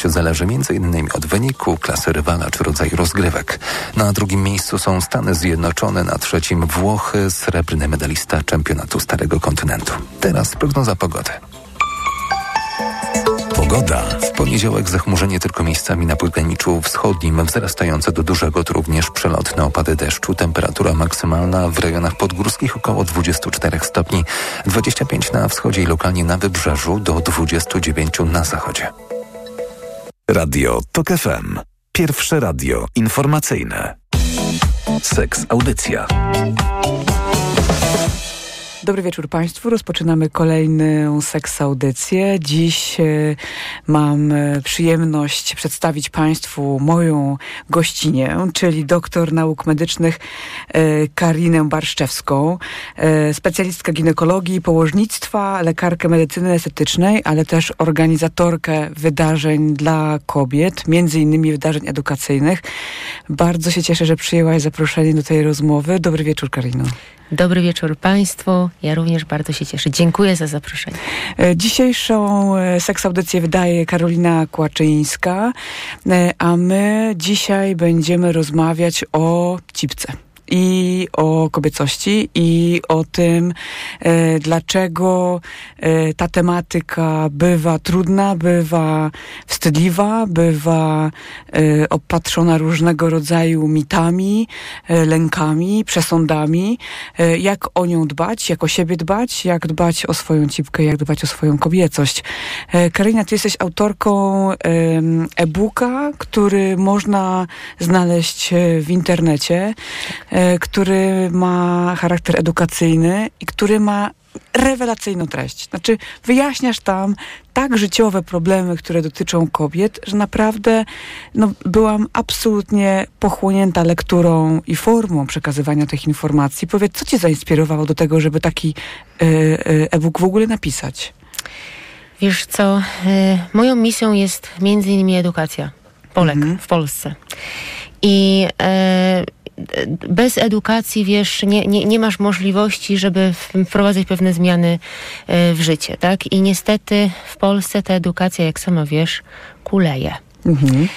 Skuteczność zależy m.in. od wyniku, klasy rywala czy rodzaju rozgrywek. Na drugim miejscu są Stany Zjednoczone, na trzecim Włochy, srebrny medalista czempionatu Starego Kontynentu. Teraz prognoza pogody. Pogoda. W poniedziałek zachmurzenie tylko miejscami na pograniczu wschodnim, wzrastające do dużego to również przelotne opady deszczu. Temperatura maksymalna w rejonach podgórskich około 24 stopni, 25 na wschodzie i lokalnie na wybrzeżu do 29 na zachodzie. Radio TOK FM. Pierwsze radio informacyjne. Seks Audycja. Dobry wieczór Państwu. Rozpoczynamy kolejną seks audycję. Dziś e, mam e, przyjemność przedstawić Państwu moją gościnię, czyli doktor nauk medycznych e, Karinę Barszczewską, specjalistkę ginekologii i położnictwa, lekarkę medycyny estetycznej, ale też organizatorkę wydarzeń dla kobiet, między innymi wydarzeń edukacyjnych. Bardzo się cieszę, że przyjęłaś zaproszenie do tej rozmowy. Dobry wieczór Karino. Dobry wieczór Państwu. Ja również bardzo się cieszę. Dziękuję za zaproszenie. E, dzisiejszą e, seks audycję wydaje Karolina Kłaczyńska, e, a my dzisiaj będziemy rozmawiać o cipce i o kobiecości i o tym, e, dlaczego e, ta tematyka bywa trudna, bywa wstydliwa, bywa e, opatrzona różnego rodzaju mitami, lękami, przesądami, jak o nią dbać, jak o siebie dbać, jak dbać o swoją cipkę, jak dbać o swoją kobiecość. Karina, ty jesteś autorką e-booka, który można znaleźć w internecie. E, który ma charakter edukacyjny i który ma rewelacyjną treść. Znaczy, wyjaśniasz tam tak życiowe problemy, które dotyczą kobiet, że naprawdę no, byłam absolutnie pochłonięta lekturą i formą przekazywania tych informacji. Powiedz, co cię zainspirowało do tego, żeby taki e, e, e-book w ogóle napisać? Wiesz co, moją misją jest między innymi edukacja Polek mhm. w Polsce. I bez edukacji, wiesz, nie, nie, nie masz możliwości, żeby wprowadzać pewne zmiany e, w życie, tak? I niestety w Polsce ta edukacja, jak sama wiesz, kuleje. Mhm.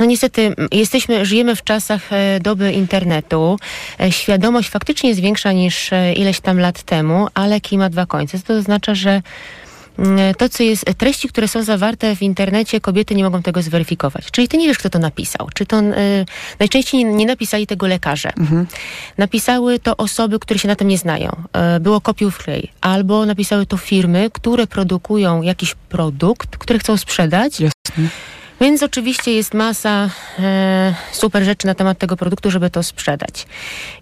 No niestety, jesteśmy, żyjemy w czasach e, doby internetu. E, świadomość faktycznie jest większa niż ileś tam lat temu, ale kij ma dwa końce. To oznacza, że to, co jest, treści, które są zawarte w internecie, kobiety nie mogą tego zweryfikować. Czyli ty nie wiesz, kto to napisał. Czy to, y, najczęściej nie, nie, napisali tego lekarze. Mhm. Napisały to osoby, które się na tym nie znają. Y, było kopiów klej. Albo napisały to firmy, które produkują jakiś produkt, który chcą sprzedać. Jasne więc oczywiście jest masa e, super rzeczy na temat tego produktu, żeby to sprzedać.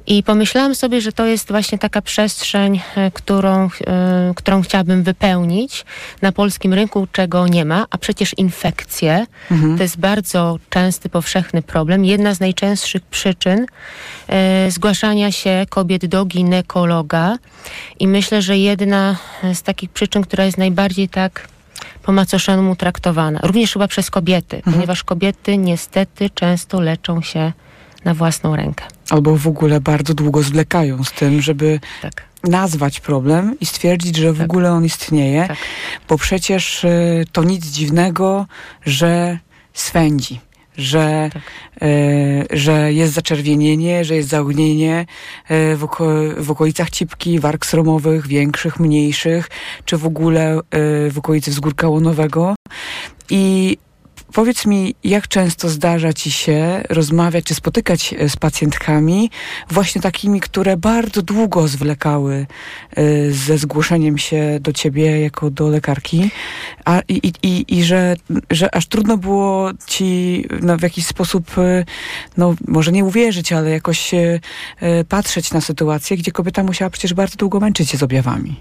I pomyślałam sobie, że to jest właśnie taka przestrzeń, e, którą, e, którą chciałabym wypełnić na polskim rynku, czego nie ma, a przecież infekcje mhm. to jest bardzo częsty, powszechny problem. Jedna z najczęstszych przyczyn e, zgłaszania się kobiet do ginekologa i myślę, że jedna z takich przyczyn, która jest najbardziej tak po macoszemu traktowana. Również chyba przez kobiety, mhm. ponieważ kobiety niestety często leczą się na własną rękę. Albo w ogóle bardzo długo zwlekają z tym, żeby tak. nazwać problem i stwierdzić, że w tak. ogóle on istnieje, tak. bo przecież y, to nic dziwnego, że swędzi że, tak. e, że jest zaczerwienienie, że jest zaognienie e, w, oko w okolicach cipki, warg sromowych, większych, mniejszych, czy w ogóle e, w okolicy wzgórka łonowego. I Powiedz mi, jak często zdarza ci się rozmawiać czy spotykać e, z pacjentkami, właśnie takimi, które bardzo długo zwlekały e, ze zgłoszeniem się do ciebie jako do lekarki, a, i, i, i że, że aż trudno było ci no, w jakiś sposób, e, no może nie uwierzyć, ale jakoś patrzeć na sytuację, gdzie kobieta musiała przecież bardzo długo męczyć się z objawami.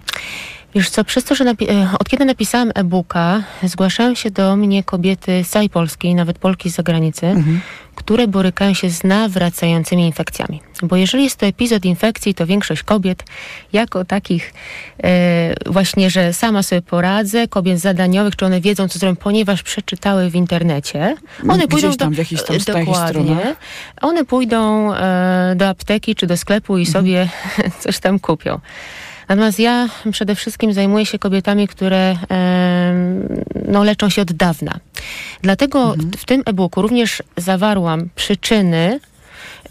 Wiesz co, przez to, że e, od kiedy napisałam e-booka, zgłaszają się do mnie kobiety z całej Polski, nawet Polki z zagranicy, mhm. które borykają się z nawracającymi infekcjami. Bo jeżeli jest to epizod infekcji, to większość kobiet jako takich e, właśnie, że sama sobie poradzę, kobiet zadaniowych, czy one wiedzą, co zrobią, ponieważ przeczytały w internecie. One pójdą tam, do, w jakichś tam dokładnie. One pójdą e, do apteki czy do sklepu i mhm. sobie coś tam kupią. Natomiast ja przede wszystkim zajmuję się kobietami, które no, leczą się od dawna. Dlatego mhm. w tym e-booku również zawarłam przyczyny,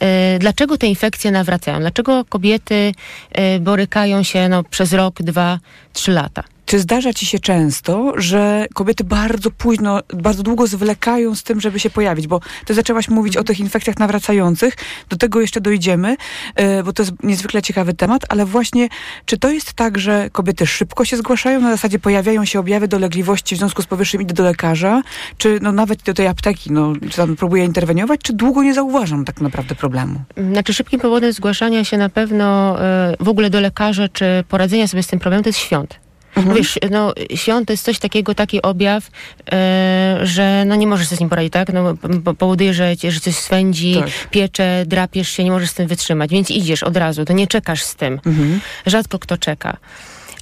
e, dlaczego te infekcje nawracają, dlaczego kobiety e, borykają się no, przez rok, dwa, trzy lata. Czy zdarza ci się często, że kobiety bardzo późno, bardzo długo zwlekają z tym, żeby się pojawić? Bo ty zaczęłaś mówić o tych infekcjach nawracających, do tego jeszcze dojdziemy, e, bo to jest niezwykle ciekawy temat, ale właśnie, czy to jest tak, że kobiety szybko się zgłaszają, na zasadzie pojawiają się objawy dolegliwości w związku z powyższym idę do lekarza, czy no nawet do tej apteki, no, czy tam próbuję interweniować, czy długo nie zauważam tak naprawdę problemu? Znaczy szybkim powodem zgłaszania się na pewno y, w ogóle do lekarza, czy poradzenia sobie z tym problemem, to jest świąt. Mhm. Wiesz, no, świąt to jest coś takiego, taki objaw, e, że no nie możesz sobie z nim poradzić, tak? No, powoduje, że, że coś swędzi, tak. piecze, drapiesz się, nie możesz z tym wytrzymać, więc idziesz od razu, to nie czekasz z tym. Mhm. Rzadko kto czeka.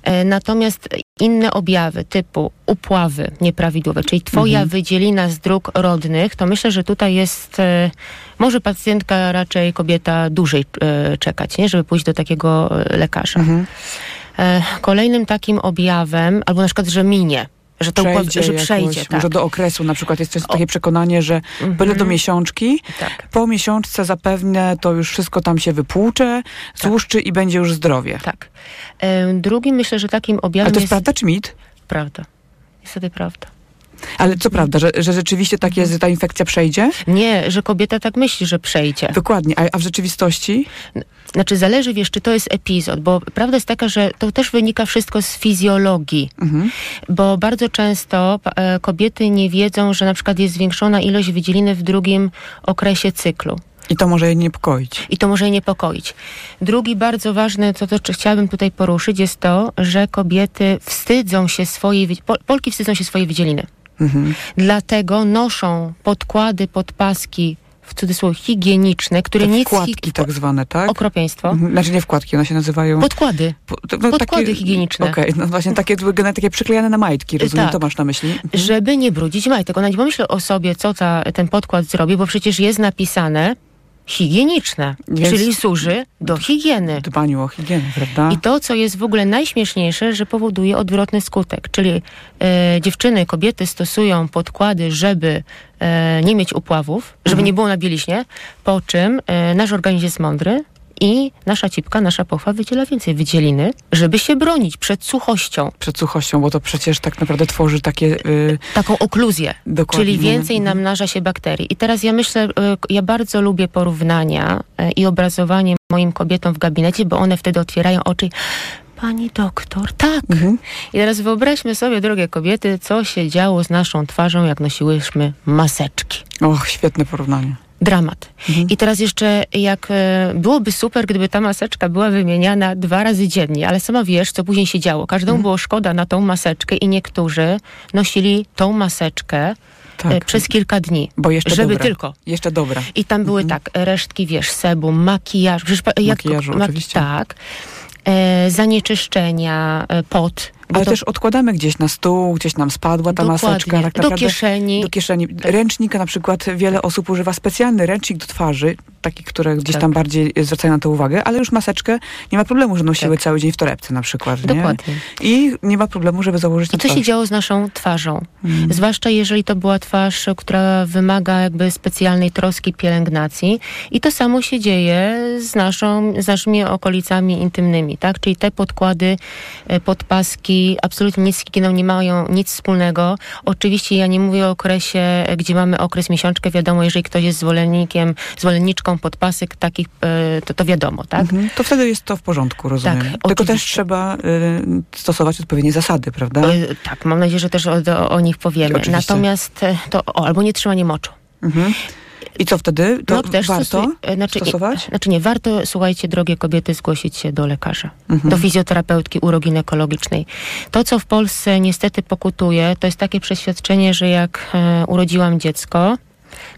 E, natomiast inne objawy typu upławy nieprawidłowe, czyli twoja mhm. wydzielina z dróg rodnych, to myślę, że tutaj jest, e, może pacjentka raczej kobieta dłużej e, czekać, nie? żeby pójść do takiego e, lekarza. Mhm. E, kolejnym takim objawem, albo na przykład, że minie, że to przejdzie, że przejdzie tak. Może do okresu na przykład jest takie przekonanie, że mm -hmm. byle do miesiączki, tak. po miesiączce zapewne to już wszystko tam się wypłucze, tak. złuszczy i będzie już zdrowie. Tak. E, drugim myślę, że takim objawem Ale to jest, jest prawda czy mit? Prawda. Niestety prawda. Ale co prawda, że, że rzeczywiście tak jest, że ta infekcja przejdzie? Nie, że kobieta tak myśli, że przejdzie. Dokładnie, a, a w rzeczywistości? Znaczy zależy, wiesz, czy to jest epizod, bo prawda jest taka, że to też wynika wszystko z fizjologii, mhm. bo bardzo często e, kobiety nie wiedzą, że na przykład jest zwiększona ilość wydzieliny w drugim okresie cyklu. I to może je niepokoić. I to może je niepokoić. Drugi bardzo ważny, co to chciałabym tutaj poruszyć, jest to, że kobiety wstydzą się swojej, Polki wstydzą się swojej wydzieliny. Mhm. Dlatego noszą podkłady, podpaski w cudzysłowie higieniczne, które Te nic... Wkładki tak zwane, tak? Okropieństwo. Mhm. Znaczy nie wkładki, one się nazywają... Podkłady. Po, no, Podkłady takie, higieniczne. Okej, okay. no właśnie takie, takie przyklejane na majtki, rozumiem, tak. to masz na myśli? Mhm. Żeby nie brudzić majtek. Ona nie pomyśli o sobie, co ta, ten podkład zrobi, bo przecież jest napisane higieniczne, jest czyli służy do higieny. Dbaniu o higienę, prawda? I to, co jest w ogóle najśmieszniejsze, że powoduje odwrotny skutek, czyli e, dziewczyny, kobiety stosują podkłady, żeby e, nie mieć upławów, żeby mhm. nie było na bieliźnie, po czym e, nasz organizm jest mądry, i nasza cipka, nasza pochwa wydziela więcej wydzieliny, żeby się bronić przed suchością. Przed suchością, bo to przecież tak naprawdę tworzy takie... Yy... Taką okluzję, Dokładnie. czyli więcej namnaża się bakterii. I teraz ja myślę, yy, ja bardzo lubię porównania yy, i obrazowanie moim kobietom w gabinecie, bo one wtedy otwierają oczy Pani doktor, tak. Mhm. I teraz wyobraźmy sobie, drogie kobiety, co się działo z naszą twarzą, jak nosiłyśmy maseczki. Och, świetne porównanie dramat. Mhm. I teraz jeszcze jak e, byłoby super, gdyby ta maseczka była wymieniana dwa razy dziennie, ale sama wiesz, co później się działo. Każdemu mhm. było szkoda na tą maseczkę i niektórzy nosili tą maseczkę e, tak. przez kilka dni. Bo jeszcze żeby dobra. tylko. Jeszcze dobra. I tam były mhm. tak, resztki, wiesz, sebum, makijaż. Makijażu, jak, oczywiście. Tak. E, zanieczyszczenia, e, pot ale to... też odkładamy gdzieś na stół, gdzieś nam spadła ta Dokładnie. maseczka. Tak do kieszeni. Do kieszeni. Ręcznika na przykład wiele osób używa specjalny ręcznik do twarzy, taki, które gdzieś tak. tam bardziej zwracają na to uwagę, ale już maseczkę nie ma problemu, że nosiły tak. cały dzień w torebce na przykład. Dokładnie. Nie? I nie ma problemu, żeby założyć I co się działo z naszą twarzą? Hmm. Zwłaszcza jeżeli to była twarz, która wymaga jakby specjalnej troski, pielęgnacji. I to samo się dzieje z, naszą, z naszymi okolicami intymnymi, tak? Czyli te podkłady, e, absolutnie nic z higieną nie mają nic wspólnego. Oczywiście ja nie mówię o okresie, gdzie mamy okres miesiączkę, wiadomo, jeżeli ktoś jest zwolennikiem, zwolenniczką podpasek takich, e, to, to wiadomo, tak? Mhm. To wtedy jest to w porządku, rozumiem. Tak, Tylko oczywiście. też trzeba y, stosować odpowiednie zasady, prawda? Y, tak, mam nadzieję, że też o, o nich powiemy. Oczywiście. Natomiast to, o, albo nie trzymanie moczu. Mhm. I co wtedy? To no, też warto e, znaczy, stosować? Znaczy nie, warto, słuchajcie, drogie kobiety, zgłosić się do lekarza, mhm. do fizjoterapeutki uroginekologicznej. To, co w Polsce niestety pokutuje, to jest takie przeświadczenie, że jak e, urodziłam dziecko,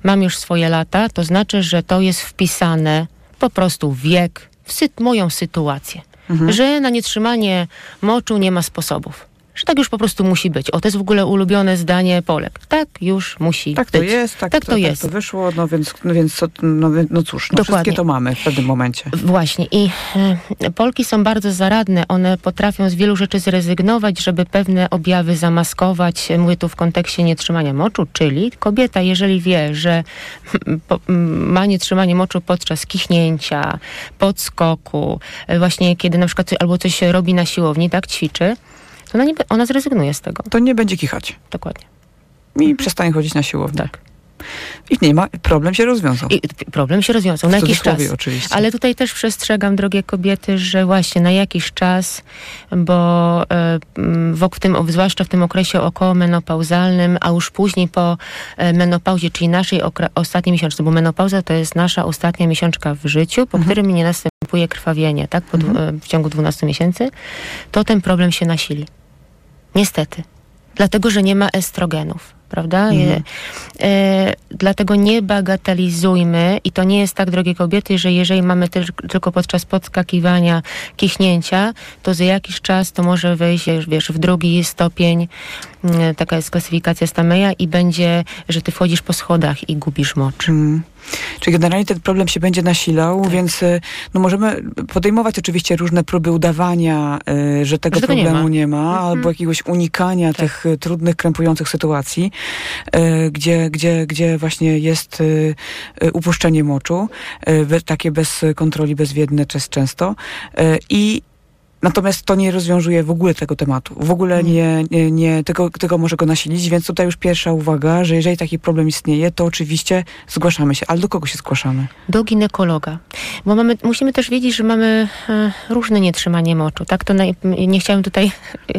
mam już swoje lata, to znaczy, że to jest wpisane po prostu wiek, w sy moją sytuację. Mhm. Że na nietrzymanie moczu nie ma sposobów. Że tak już po prostu musi być. O, to jest w ogóle ulubione zdanie Polek. Tak już musi tak być. to jest, tak, tak to, to, jest. Tak to wyszło, no więc, no, więc co, no, no cóż, no wszystkie to mamy w pewnym momencie. Właśnie i e, Polki są bardzo zaradne. One potrafią z wielu rzeczy zrezygnować, żeby pewne objawy zamaskować. Mówię tu w kontekście nietrzymania moczu, czyli kobieta, jeżeli wie, że po, ma nietrzymanie moczu podczas kichnięcia, podskoku, e, właśnie kiedy na przykład albo coś robi na siłowni, tak, ćwiczy, ona, nie, ona zrezygnuje z tego. To nie będzie kichać. Dokładnie. I mhm. przestanie chodzić na siłownię. Tak. I nie ma, problem się rozwiązał. I problem się rozwiązał na jakiś czas. Oczywiście. Ale tutaj też przestrzegam, drogie kobiety, że właśnie na jakiś czas, bo e, w, tym, zwłaszcza w tym okresie okołomenopauzalnym, a już później po e, menopauzie, czyli naszej ostatniej miesiączce, bo menopauza to jest nasza ostatnia miesiączka w życiu, po mhm. którym nie następuje krwawienie, tak, po, mhm. w ciągu 12 miesięcy, to ten problem się nasili. Niestety. Dlatego, że nie ma estrogenów prawda? Mhm. E, dlatego nie bagatelizujmy i to nie jest tak, drogie kobiety, że jeżeli mamy tylko podczas podskakiwania kichnięcia, to za jakiś czas to może wejść, wiesz, w drugi stopień, mm, taka jest klasyfikacja Stameja i będzie, że ty wchodzisz po schodach i gubisz mocz. Mhm. Czyli generalnie ten problem się będzie nasilał, tak. więc y, no możemy podejmować oczywiście różne próby udawania, y, że tego że problemu nie ma, nie ma mhm. albo jakiegoś unikania tak. tych y, trudnych, krępujących sytuacji, gdzie, gdzie, gdzie właśnie jest upuszczenie moczu, takie bez kontroli, bezwiedne często. I Natomiast to nie rozwiązuje w ogóle tego tematu. W ogóle mm. nie, nie, nie tego, tego może go nasilić, więc tutaj już pierwsza uwaga, że jeżeli taki problem istnieje, to oczywiście zgłaszamy się. Ale do kogo się zgłaszamy? Do ginekologa. Bo mamy, musimy też wiedzieć, że mamy e, różne nietrzymanie moczu. Tak, to naj, nie chciałem tutaj...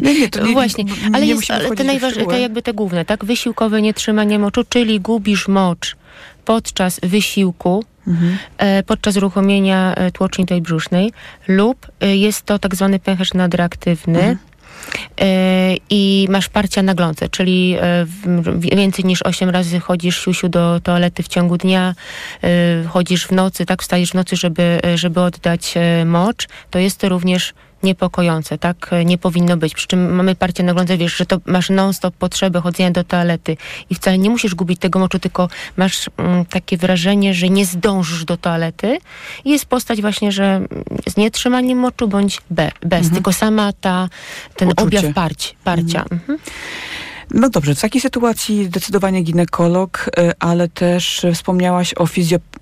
Nie, nie, to nie, Właśnie, ale, jest, ale te najważniejsze, te jakby te główne, tak? Wysiłkowe nietrzymanie moczu, czyli gubisz mocz podczas wysiłku, mhm. podczas uruchomienia e, tłoczni brzusznej lub e, jest to tak zwany pęcherz nadreaktywny, mhm i masz parcia na glące, czyli więcej niż 8 razy chodzisz siusiu do toalety w ciągu dnia, chodzisz w nocy, tak, wstajesz w nocy, żeby, żeby oddać mocz, to jest to również niepokojące, tak nie powinno być. Przy czym mamy parcie na glądze, wiesz, że to masz non-stop potrzebę chodzenia do toalety i wcale nie musisz gubić tego moczu, tylko masz mm, takie wrażenie, że nie zdążysz do toalety i jest postać właśnie, że z nietrzymaniem moczu bądź be, bez, mhm. tylko sama ta, ten Uczucie. objaw parć, parcia. Mhm. Mhm. No dobrze, w takiej sytuacji zdecydowanie ginekolog, y, ale też wspomniałaś o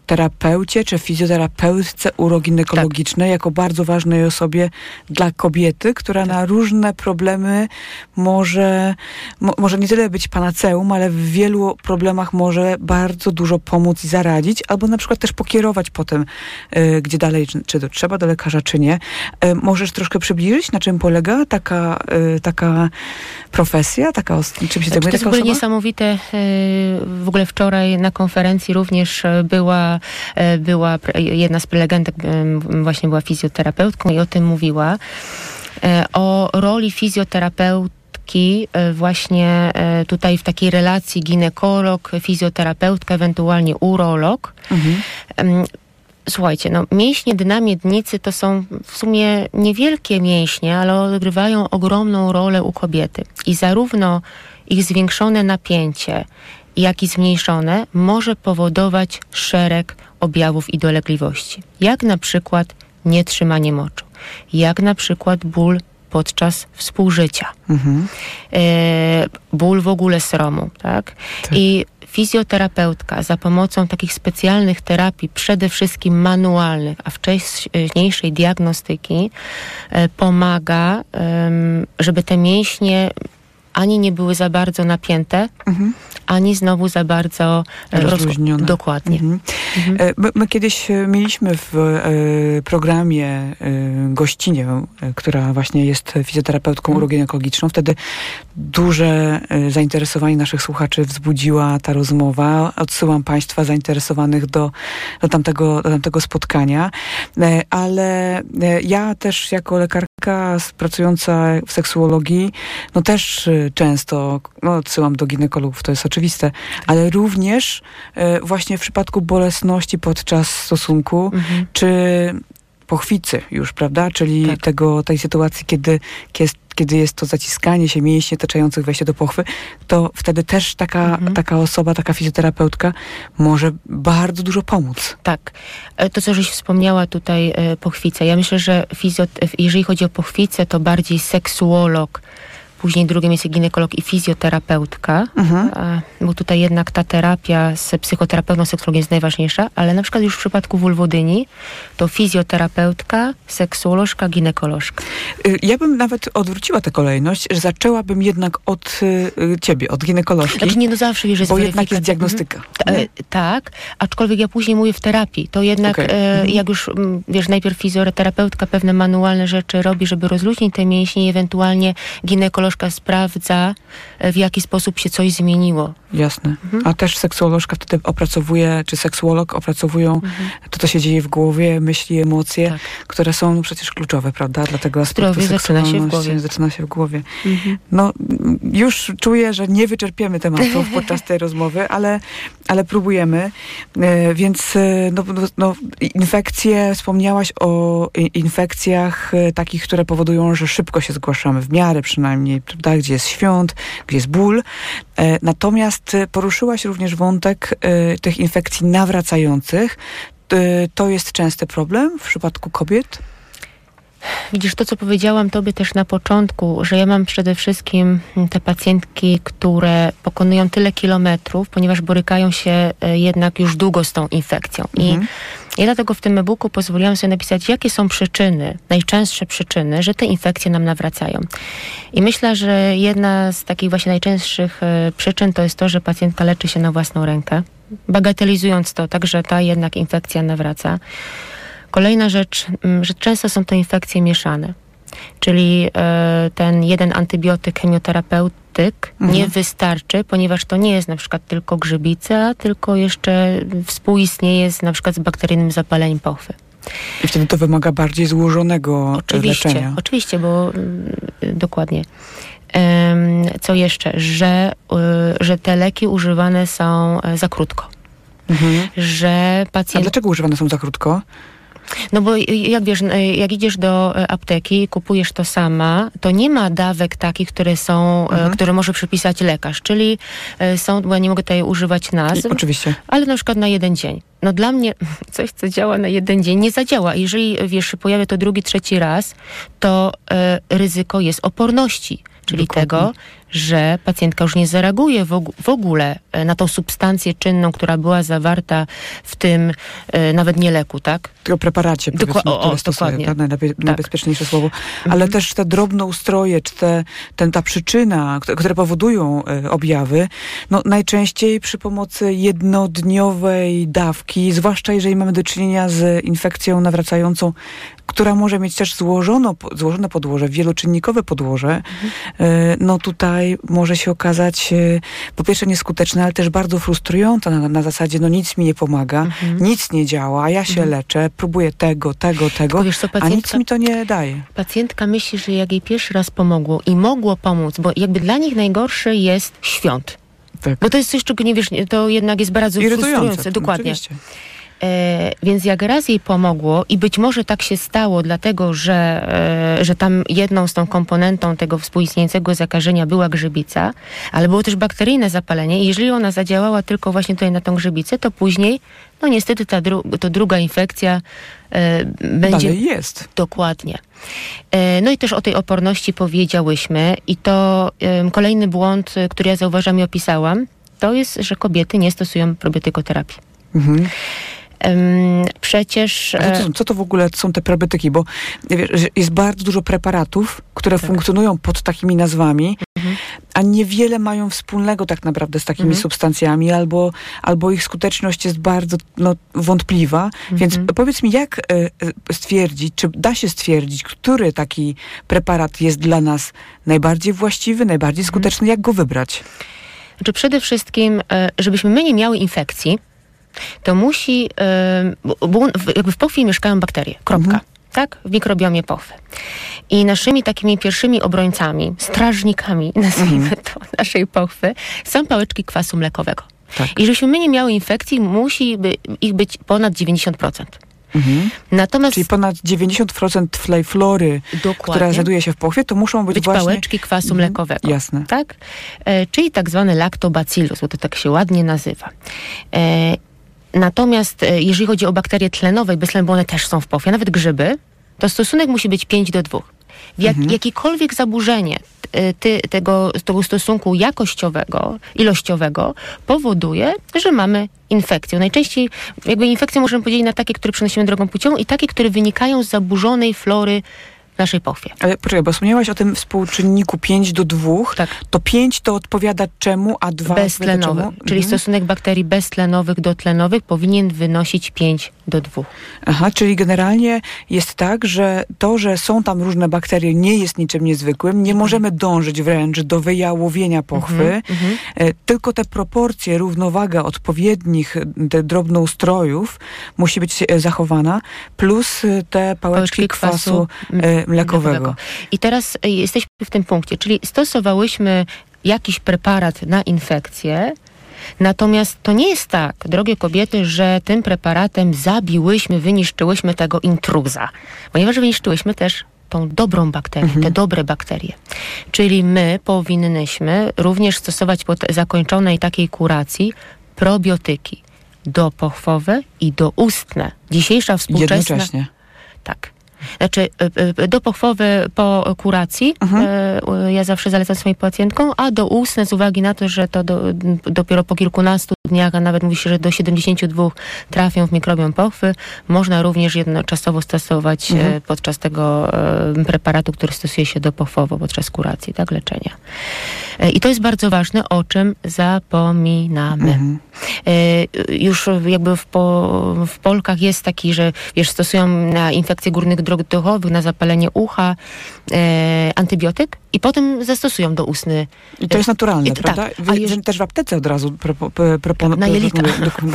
fizjoterapeucie czy fizjoterapeutce uroginekologicznej tak. jako bardzo ważnej osobie dla kobiety, która tak. na różne problemy może, mo, może nie tyle być panaceum, ale w wielu problemach może bardzo dużo pomóc i zaradzić, albo na przykład też pokierować potem, y, gdzie dalej, czy, czy to trzeba do lekarza, czy nie. Y, możesz troszkę przybliżyć, na czym polega taka, y, taka profesja, taka? Czym się zajmuje to jest w ogóle niesamowite. E, w ogóle wczoraj na konferencji również e, była, e, była jedna z prelegentek, właśnie była fizjoterapeutką i o tym mówiła. O roli fizjoterapeutki właśnie tutaj w takiej relacji ginekolog, fizjoterapeutka, ewentualnie urolog. Mhm. Słuchajcie, no mięśnie dna miednicy to są w sumie niewielkie mięśnie, ale odgrywają ogromną rolę u kobiety. I zarówno ich zwiększone napięcie, jak i zmniejszone może powodować szereg objawów i dolegliwości. Jak na przykład nietrzymanie moczu, jak na przykład ból podczas współżycia, mhm. e, ból w ogóle sromu, tak? tak? I fizjoterapeutka za pomocą takich specjalnych terapii, przede wszystkim manualnych, a wcześniejszej diagnostyki, e, pomaga, żeby te mięśnie ani nie były za bardzo napięte, mhm. ani znowu za bardzo e, rozluźnione. Roz... Dokładnie. Mhm. Mhm. My, my, kiedyś e, mieliśmy w e, programie e, gościnię, e, która właśnie jest fizjoterapeutką mhm. uroginekologiczną. Wtedy duże e, zainteresowanie naszych słuchaczy wzbudziła ta rozmowa. Odsyłam Państwa zainteresowanych do, do, tamtego, do tamtego spotkania. ale ja też jako lekarka pracująca w seksuologii, no też często no, odsyłam do ginekologów, to jest oczywiste, ale również właśnie w przypadku bolesności podczas stosunku, mhm. czy pochwicy już, prawda? Czyli Tak. tego, tej sytuacji, kiedy, kiedy, kiedy jest to zaciskanie się mięśni otaczających wejście do pochwy, to wtedy też taka, Mhm. taka osoba, taka fizjoterapeutka może bardzo dużo pomóc. Tak. E, To, co żeś wspomniała tutaj, e, pochwice. Ja myślę, że fizjot, e, jeżeli chodzi o pochwicę, to bardziej seksuolog, później drugim jest ginekolog i fizjoterapeutka, Mhm. bo tutaj jednak ta terapia z psychoterapeutą, seksologiem jest najważniejsza, ale na przykład już w przypadku wulwodyni to fizjoterapeutka, seksuolożka, ginekolożka. Y, Ja bym nawet odwróciła tę kolejność, że zaczęłabym jednak od y, y, ciebie, od ginekolożki, Znaczy nie, no zawsze wiesz, jest bo jednak jest diagnostyka. Ta, nie? e, tak, aczkolwiek ja później mówię w terapii. To jednak, Okej. e, Mhm. jak już, mm, wiesz, najpierw fizjoterapeutka pewne manualne rzeczy robi, żeby rozluźnić te mięśnie i ewentualnie ginekolożka sprawdza, e, w jaki sposób się coś zmieniło. Jasne. Mhm. A też seksuolożka wtedy opracowuje, czy seksuolog opracowują to, co się dzieje w głowie, myśli, emocje, Tak. które są przecież kluczowe, prawda? Dla tego aspektu zaczyna się w głowie. Zaczyna się w głowie. No, m, już czuję, że nie wyczerpiemy tematów podczas tej rozmowy, ale, ale próbujemy. E, więc e, no, no, no, infekcje, wspomniałaś o infekcjach e, takich, które powodują, że szybko się zgłaszamy, w miarę przynajmniej, prawda? Gdzie jest świąt, gdzie jest ból. E, natomiast e, poruszyłaś również wątek e, tych infekcji nawracających. To jest częsty problem w przypadku kobiet? Widzisz, to co powiedziałam tobie też na początku, że ja mam przede wszystkim te pacjentki, które pokonują tyle kilometrów, ponieważ borykają się e, jednak już długo z tą infekcją. I Mhm. ja dlatego w tym e-booku pozwoliłam sobie napisać, jakie są przyczyny, najczęstsze przyczyny, że te infekcje nam nawracają. I myślę, że jedna z takich właśnie najczęstszych e, przyczyn to jest to, że pacjentka leczy się na własną rękę, bagatelizując to, tak, że ta jednak infekcja nawraca. Kolejna rzecz, mm, że często są to infekcje mieszane. Czyli e, ten jeden antybiotyk, chemioterapeutyk Mhm. nie wystarczy, ponieważ to nie jest na przykład tylko grzybica, tylko jeszcze współistnieje z, na przykład z bakteryjnym zapaleniem pochwy. I wtedy to wymaga bardziej złożonego e, Oczywiście, leczenia. oczywiście, bo mm, dokładnie. Co jeszcze? Że, y, że te leki używane są e, za krótko. Mhm. Że A pacjent dlaczego używane są za krótko? No bo jak wiesz, y, jak idziesz do y, apteki i kupujesz to sama, to nie ma dawek takich, które są, y, Mhm. które może przypisać lekarz. Czyli y, są, bo ja nie mogę tutaj używać nazw, I, oczywiście. ale na przykład na jeden dzień. No dla mnie coś, co działa na jeden dzień, nie zadziała. Jeżeli, wiesz, pojawia to drugi, trzeci raz, to ryzyko jest oporności. Czyli Dokładnie. tego, że pacjentka już nie zareaguje w, og- w ogóle e, na tą substancję czynną, która była zawarta w tym e, nawet nie leku, tak? O preparacie, Dokła- o, o, tak? Najbezpieczniejsze słowo. Mhm. Ale też te drobnoustroje, czy te, ten, ta przyczyna, które powodują e, objawy, no najczęściej przy pomocy jednodniowej dawki, zwłaszcza jeżeli mamy do czynienia z infekcją nawracającą, która może mieć też złożono, złożone podłoże, wieloczynnikowe podłoże, e, no tutaj może się okazać e, po pierwsze nieskuteczne, ale też bardzo frustrujące na, na zasadzie, no nic mi nie pomaga, Mhm. nic nie działa, ja się leczę, próbuję tego, tego, tego, wiesz co, a nic mi to nie daje. Pacjentka myśli, że jak jej pierwszy raz pomogło i mogło pomóc, bo jakby dla nich najgorszy jest świąt. Tak. Bo to jest coś, czego nie wiesz, to jednak jest bardzo Irytujące. frustrujące. Dokładnie. Oczywiście. E, więc jak raz jej pomogło i być może tak się stało, dlatego że, e, że tam jedną z tą komponentą tego współistniejącego zakażenia była grzybica, ale było też bakteryjne zapalenie i jeżeli ona zadziałała tylko właśnie tutaj na tą grzybicę, to później, no niestety ta dru- to druga infekcja e, będzie... Dalej jest. Dokładnie. No i też o tej oporności powiedziałyśmy i to kolejny błąd, który ja zauważam i opisałam, to jest, że kobiety nie stosują probiotykoterapii. Mhm. Przecież... Co, e, to, co to w ogóle są te probiotyki? Bo wiesz, jest bardzo dużo preparatów, które Tak. funkcjonują pod takimi nazwami, Mhm. a niewiele mają wspólnego tak naprawdę z takimi Mhm. substancjami, albo, albo ich skuteczność jest bardzo no, wątpliwa. Więc Mhm. powiedz mi, jak e, e, stwierdzić, czy da się stwierdzić, który taki preparat jest dla nas najbardziej właściwy, najbardziej Mhm. skuteczny, jak go wybrać? Znaczy przede wszystkim, żebyśmy my nie miały infekcji, to musi, bo, bo jakby w pochwie mieszkają bakterie, kropka. Mhm. Tak? W mikrobiomie pochwy. I naszymi takimi pierwszymi obrońcami, strażnikami, nazwijmy to, naszej pochwy, są pałeczki kwasu mlekowego. Tak. I żebyśmy my nie miały infekcji, musi by, ich być ponad 90%. Mhm. Natomiast Czyli ponad 90% flejflory, która dokładnie znajduje się w pochwie, to muszą być, być właśnie... pałeczki kwasu Mhm. mlekowego. Jasne. Tak? E, czyli tak zwany lactobacillus, bo to tak się ładnie nazywa. E, natomiast e, jeżeli chodzi o bakterie tlenowe i beztlenowe, bo one też są w pochwie, nawet grzyby, to stosunek musi być 5 do 2. W jak, Mhm. Jakiekolwiek zaburzenie e, ty, tego, tego stosunku jakościowego, ilościowego powoduje, że mamy infekcję. Najczęściej jakby infekcje możemy podzielić na takie, które przenosimy drogą płciową i takie, które wynikają z zaburzonej flory naszej pochwie. Ale poczekaj, bo wspomniałaś o tym współczynniku 5 do 2. Tak. To 5 to odpowiada czemu, a 2 beztlenowy, czemu? czyli Mhm. stosunek bakterii beztlenowych do tlenowych powinien wynosić 5 do 2. Aha, czyli generalnie jest tak, że to, że są tam różne bakterie, nie jest niczym niezwykłym. Nie możemy dążyć wręcz do wyjałowienia pochwy, Mhm, e, tylko te proporcje, równowaga odpowiednich drobnoustrojów musi być e, zachowana, plus e, te pałeczki, kwasu, e, mlekowego. I teraz jesteśmy w tym punkcie, czyli stosowałyśmy jakiś preparat na infekcję, natomiast to nie jest tak, drogie kobiety, że tym preparatem zabiłyśmy, wyniszczyłyśmy tego intruza, ponieważ wyniszczyłyśmy też tą dobrą bakterię, te dobre bakterie. Czyli my powinnyśmy również stosować po zakończonej takiej kuracji probiotyki dopochwowe i doustne. Dzisiejsza współczesna... Jednocześnie. Tak. Znaczy, y, y, dopochwowe po kuracji Mhm. y, ja zawsze zalecam swoim pacjentkom, a doustne z uwagi na to, że to do, dopiero po kilkunastu dniach, a nawet mówi się, że do 72 trafią w mikrobiom pochwy, można również jednoczasowo stosować Mhm. podczas tego preparatu, który stosuje się dopochwowo podczas kuracji, tak, leczenia. I to jest bardzo ważne, o czym zapominamy. Mhm. E, już jakby w, po, w Polkach jest taki, że wiesz, stosują na infekcje górnych dróg oddechowych, na zapalenie ucha e, antybiotyk i potem zastosują do ustny I to jest naturalne, I prawda? tak, Wy- jeżeli- Też w aptece od razu propo, pro, proponują. na jelita.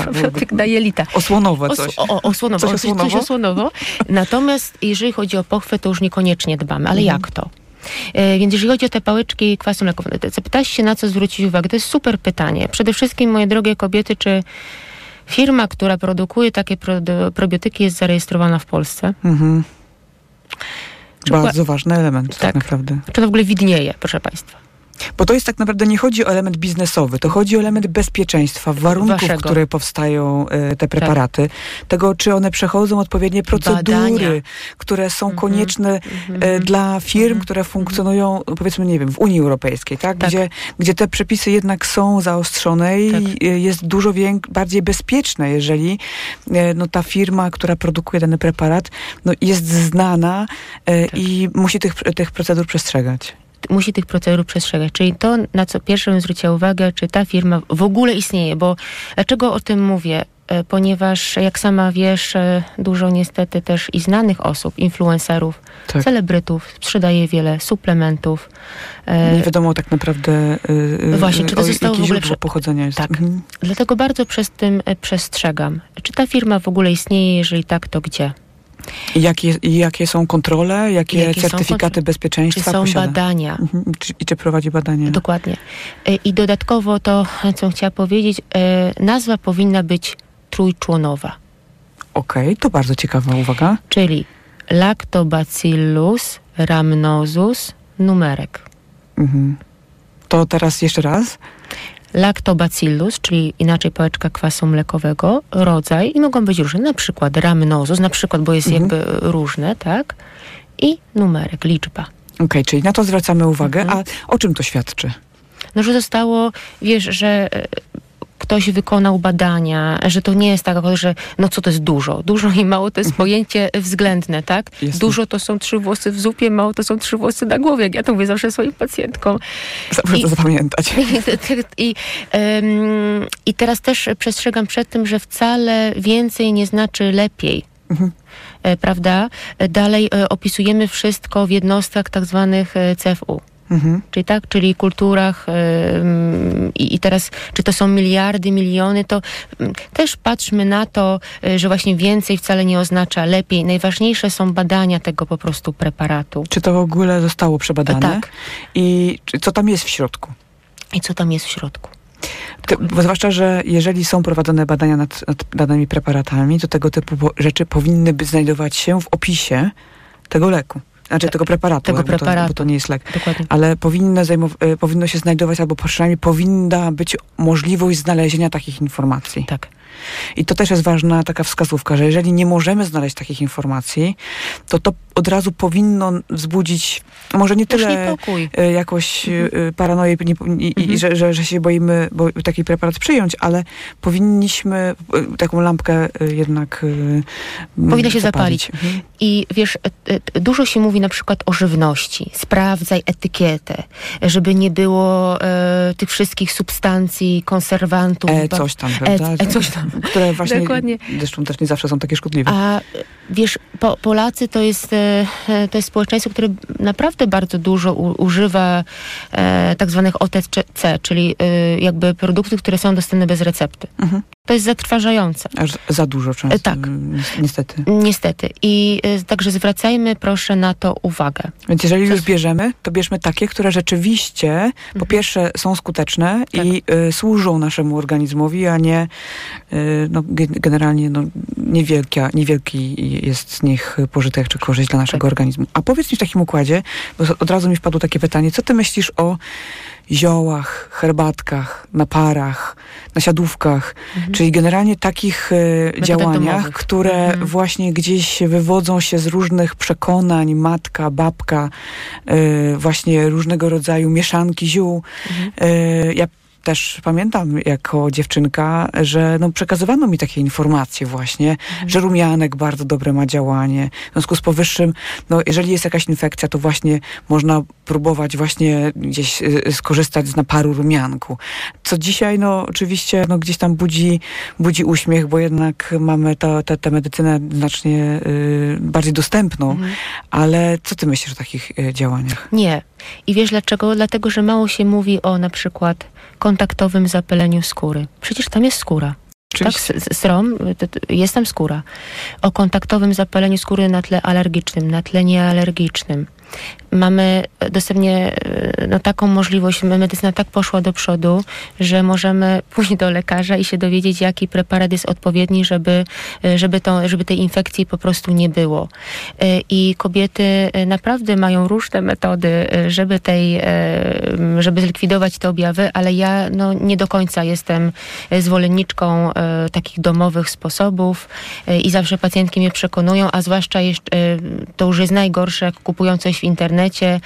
na jelita. Osłonowe Os, coś. o, o, osłonowo, Coś coś, coś osłonowo? osłonowo. Natomiast jeżeli chodzi o pochwę, to już niekoniecznie dbamy. Ale Mhm. jak to? E, więc jeżeli chodzi o te pałeczki kwasu mlekowego, zapytałaś się na co zwrócić uwagę. To jest super pytanie. Przede wszystkim, moje drogie kobiety, czy firma, która produkuje takie probiotyki jest zarejestrowana w Polsce? Mhm. Bardzo ważny element, tak. Tak. naprawdę. Czy to w ogóle widnieje, proszę Państwa? Bo to jest tak naprawdę, nie chodzi o element biznesowy, to chodzi o element bezpieczeństwa, warunków, Waszego. które powstają e, te preparaty, tego, czy one przechodzą odpowiednie procedury, Badania. które są Mhm. konieczne e, dla firm, które funkcjonują, powiedzmy, nie wiem, w Unii Europejskiej, tak? Tak. Gdzie, gdzie te przepisy jednak są zaostrzone i Tak. e, jest dużo bardziej bezpieczne, jeżeli e, no, ta firma, która produkuje dany preparat, no, jest znana Tak. i musi tych, tych procedur przestrzegać. Musi tych procedur przestrzegać. Czyli to, na co pierwsze bym zwróciła uwagę, czy ta firma w ogóle istnieje, bo dlaczego o tym mówię? E, Ponieważ, jak sama wiesz, e, dużo niestety też i znanych osób, influencerów, Tak. celebrytów sprzedaje wiele suplementów. E, Nie wiadomo tak naprawdę y, y, Właśnie, czy to zostało w ogóle prze- pochodzenia jest. Tak. Mhm. Dlatego bardzo przez tym przestrzegam. Czy ta firma w ogóle istnieje? Jeżeli tak, to gdzie? Jakie, jakie są kontrole, jakie, Jakie są certyfikaty kontrole? Czy bezpieczeństwa są posiada? badania? Mhm. Czy, I czy prowadzi badania? Dokładnie. E, I dodatkowo to, co chciała powiedzieć, e, nazwa powinna być trójczłonowa. Okej, to bardzo ciekawa uwaga. czyli Lactobacillus rhamnosus numerek. Mhm. To teraz jeszcze raz. Lactobacillus, czyli inaczej pałeczka kwasu mlekowego, rodzaj i mogą być różne, na przykład rhamnosus, na przykład, bo jest Mhm. jakby różne, tak? I numerek, liczba. Okej, czyli na to zwracamy uwagę. Mhm. A o czym to świadczy? No, że zostało, wiesz, że e, ktoś wykonał badania, że to nie jest tak, że no co to jest dużo. Dużo i mało to jest pojęcie względne, tak? Jasne. Dużo to są trzy włosy w zupie, mało to są trzy włosy na głowie. Jak ja to mówię zawsze swoim pacjentkom. Proszę I- to zapamiętać. I, i, em, I teraz też przestrzegam przed tym, że wcale więcej nie znaczy lepiej. Mhm. E, prawda? E, Dalej e, opisujemy wszystko w jednostkach tak zwanych CFU. Mhm. Czyli tak, czyli kulturach em, i, teraz, czy to są miliardy, miliony, to mm, też patrzmy na to, e, że właśnie więcej wcale nie oznacza lepiej. Najważniejsze są badania tego po prostu preparatu. Czy to w ogóle zostało przebadane? Tak. I czy, co tam jest w środku? I co tam jest w środku? Te, zwłaszcza, że jeżeli są prowadzone badania nad, nad danymi preparatami, to tego typu rzeczy powinny by znajdować się w opisie tego leku. Znaczy tak, tego preparatu, tego preparatu. Bo, to, bo to nie jest lek. Dokładnie. Ale powinno, zajmow- powinno się znajdować, albo przynajmniej powinna być możliwość znalezienia takich informacji. Tak. I to też jest ważna taka wskazówka, że jeżeli nie możemy znaleźć takich informacji, to to od razu powinno wzbudzić może nie tyle niepokój. E, jakoś mhm. E, paranoję i, i, mhm. że, że, że, się boimy bo taki preparat przyjąć, ale powinniśmy e, taką lampkę jednak Powinna się zapalić. Mhm. I wiesz, dużo się mówi na przykład o żywności. Sprawdzaj etykietę, żeby nie było e, tych wszystkich substancji, konserwantów. E, coś tam, prawda? E, e, coś tam. Które właśnie, Dokładnie. zresztą też nie zawsze są takie szkodliwe. A wiesz, po, Polacy to jest, e, to jest społeczeństwo, które naprawdę bardzo dużo u, używa e, tak zwanych OTC, czyli e, jakby produktów, które są dostępne bez recepty. Mhm. To jest zatrważające. Aż za dużo często. E, tak. Niestety. Niestety. I e, także zwracajmy proszę na to uwagę. Więc jeżeli już bierzemy, to bierzmy takie, które rzeczywiście mhm. po pierwsze są skuteczne tak. i służą naszemu organizmowi, a nie no, generalnie no, niewielkia, niewielki jest z nich pożytek czy korzyść dla naszego tak. organizmu. A powiedz mi w takim układzie, bo od razu mi wpadło takie pytanie, co ty myślisz o ziołach, herbatkach, naparach, nasiadówkach, mhm. czyli generalnie takich e, działaniach, domowych. które mhm. właśnie gdzieś wywodzą się z różnych przekonań, matka, babka, e, właśnie różnego rodzaju mieszanki ziół. Mhm. E, ja też pamiętam jako dziewczynka, że no, przekazywano mi takie informacje właśnie, mhm. że rumianek bardzo dobre ma działanie. W związku z powyższym, no, jeżeli jest jakaś infekcja, to właśnie można próbować właśnie gdzieś y, y, skorzystać z naparu rumianku. Co dzisiaj, no oczywiście, no, gdzieś tam budzi, budzi uśmiech, bo jednak mamy tę medycynę znacznie y, bardziej dostępną. Mhm. Ale co ty myślisz o takich y, działaniach? Nie. I wiesz dlaczego? Dlatego, że mało się mówi o na przykład kontaktowym zapyleniu skóry. Przecież tam jest skóra. Tak, strom, jest tam skóra. O kontaktowym zapaleniu skóry na tle alergicznym, na tle niealergicznym mamy dostępnie e, no, taką możliwość, medycyna tak poszła do przodu, że możemy pójść do lekarza i się dowiedzieć, jaki preparat jest odpowiedni, żeby, e, żeby, to, żeby tej infekcji po prostu nie było. E, I kobiety naprawdę mają różne metody, żeby tej, żeby zlikwidować te objawy, ale ja no, nie do końca jestem zwolenniczką takich domowych sposobów i zawsze pacjentki mnie przekonują, a zwłaszcza jeszcze, to już jest najgorsze, jak kupują coś w internecie,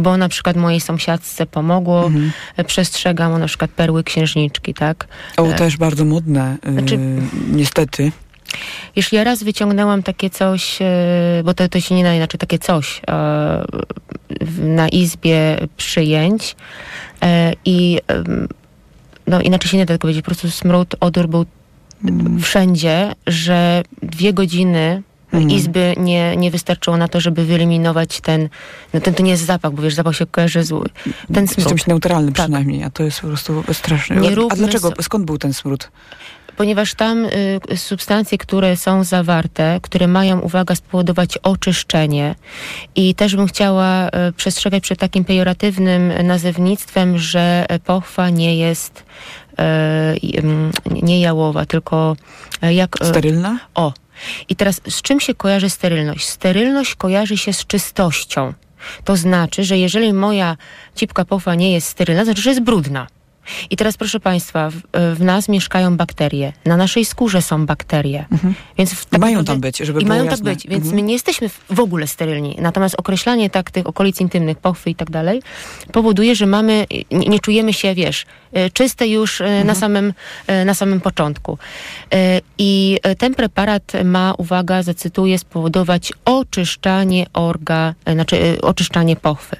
bo na przykład mojej sąsiadce pomogło. Mhm. Przestrzegam na przykład perły księżniczki, tak? O, e, też bardzo modne, y, znaczy, niestety. Wiesz, ja raz wyciągnęłam takie coś, e, bo to, to się nie da inaczej, takie coś e, na izbie przyjęć i no inaczej się nie da tego powiedzieć, po prostu smród, odór był mm. wszędzie, że dwie godziny mhm. izby nie, nie wystarczyło na to, żeby wyeliminować ten, no ten to nie jest zapach, bo wiesz, zapach się kojarzy z ten smród. Z czymś neutralnym tak. przynajmniej, a to jest po prostu straszne. A dlaczego? Skąd był ten smród? ponieważ tam y, substancje, które są zawarte, które mają, uwaga, spowodować oczyszczenie i też bym chciała y, przestrzegać przed takim pejoratywnym nazewnictwem, że pochwa nie jest y, nie jałowa, tylko jak... Sterylna? O, i teraz z czym się kojarzy sterylność? Sterylność kojarzy się z czystością. To znaczy, że jeżeli moja cipka pochwa nie jest sterylna, to znaczy, że jest brudna. I teraz proszę Państwa, w, w, nas mieszkają bakterie. Na naszej skórze są bakterie. Mhm. Więc w tak mają tam być, żeby I było mają jasne. tak być, więc mhm. my nie jesteśmy w ogóle sterylni. Natomiast określanie tak tych okolic intymnych, pochwy i tak dalej, powoduje, że mamy, nie, nie czujemy się, wiesz, y, czyste już y, mhm. na, samym, y, na samym początku. I ten preparat ma, uwaga, zacytuję, spowodować oczyszczanie orga, znaczy oczyszczanie pochwy.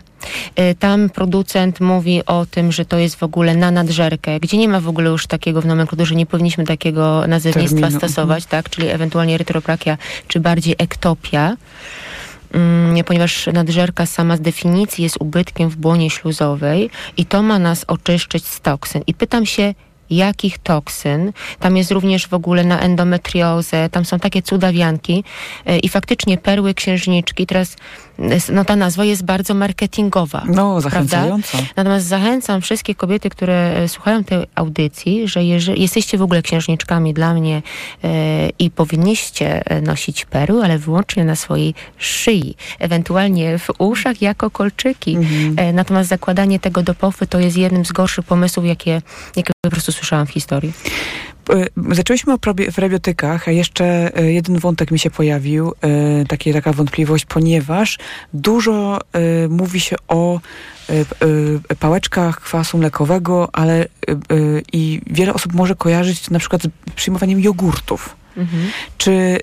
Y, tam producent mówi o tym, że to jest w ogóle na nadżerkę, gdzie nie ma w ogóle już takiego w nomenklaturze, nie powinniśmy takiego nazewnictwa Terminu. stosować, mhm. tak? Czyli ewentualnie erytroprakia, czy bardziej ektopia mm, ponieważ nadżerka sama z definicji jest ubytkiem w błonie śluzowej i to ma nas oczyszczyć z toksyn. I pytam się, jakich toksyn. Tam jest również w ogóle na endometriozę, tam są takie cudawianki y, i faktycznie perły księżniczki. Teraz no ta nazwa jest bardzo marketingowa. No, zachęcająca. Prawda? Natomiast zachęcam wszystkie kobiety, które e, słuchają tej audycji, że jeżeli jesteście w ogóle księżniczkami dla mnie e, i powinniście e, nosić perły, ale wyłącznie na swojej szyi, ewentualnie w uszach jako kolczyki. Mhm. Natomiast zakładanie tego do pofy to jest jednym z gorszych pomysłów, jakie, jakie po prostu słyszałam w historii. E, zaczęliśmy o prebiotykach, a jeszcze e, jeden wątek mi się pojawił, takie, taka wątpliwość, ponieważ dużo mówi się o pałeczkach kwasu mlekowego, ale i wiele osób może kojarzyć na przykład z przyjmowaniem jogurtów. Mhm. Czy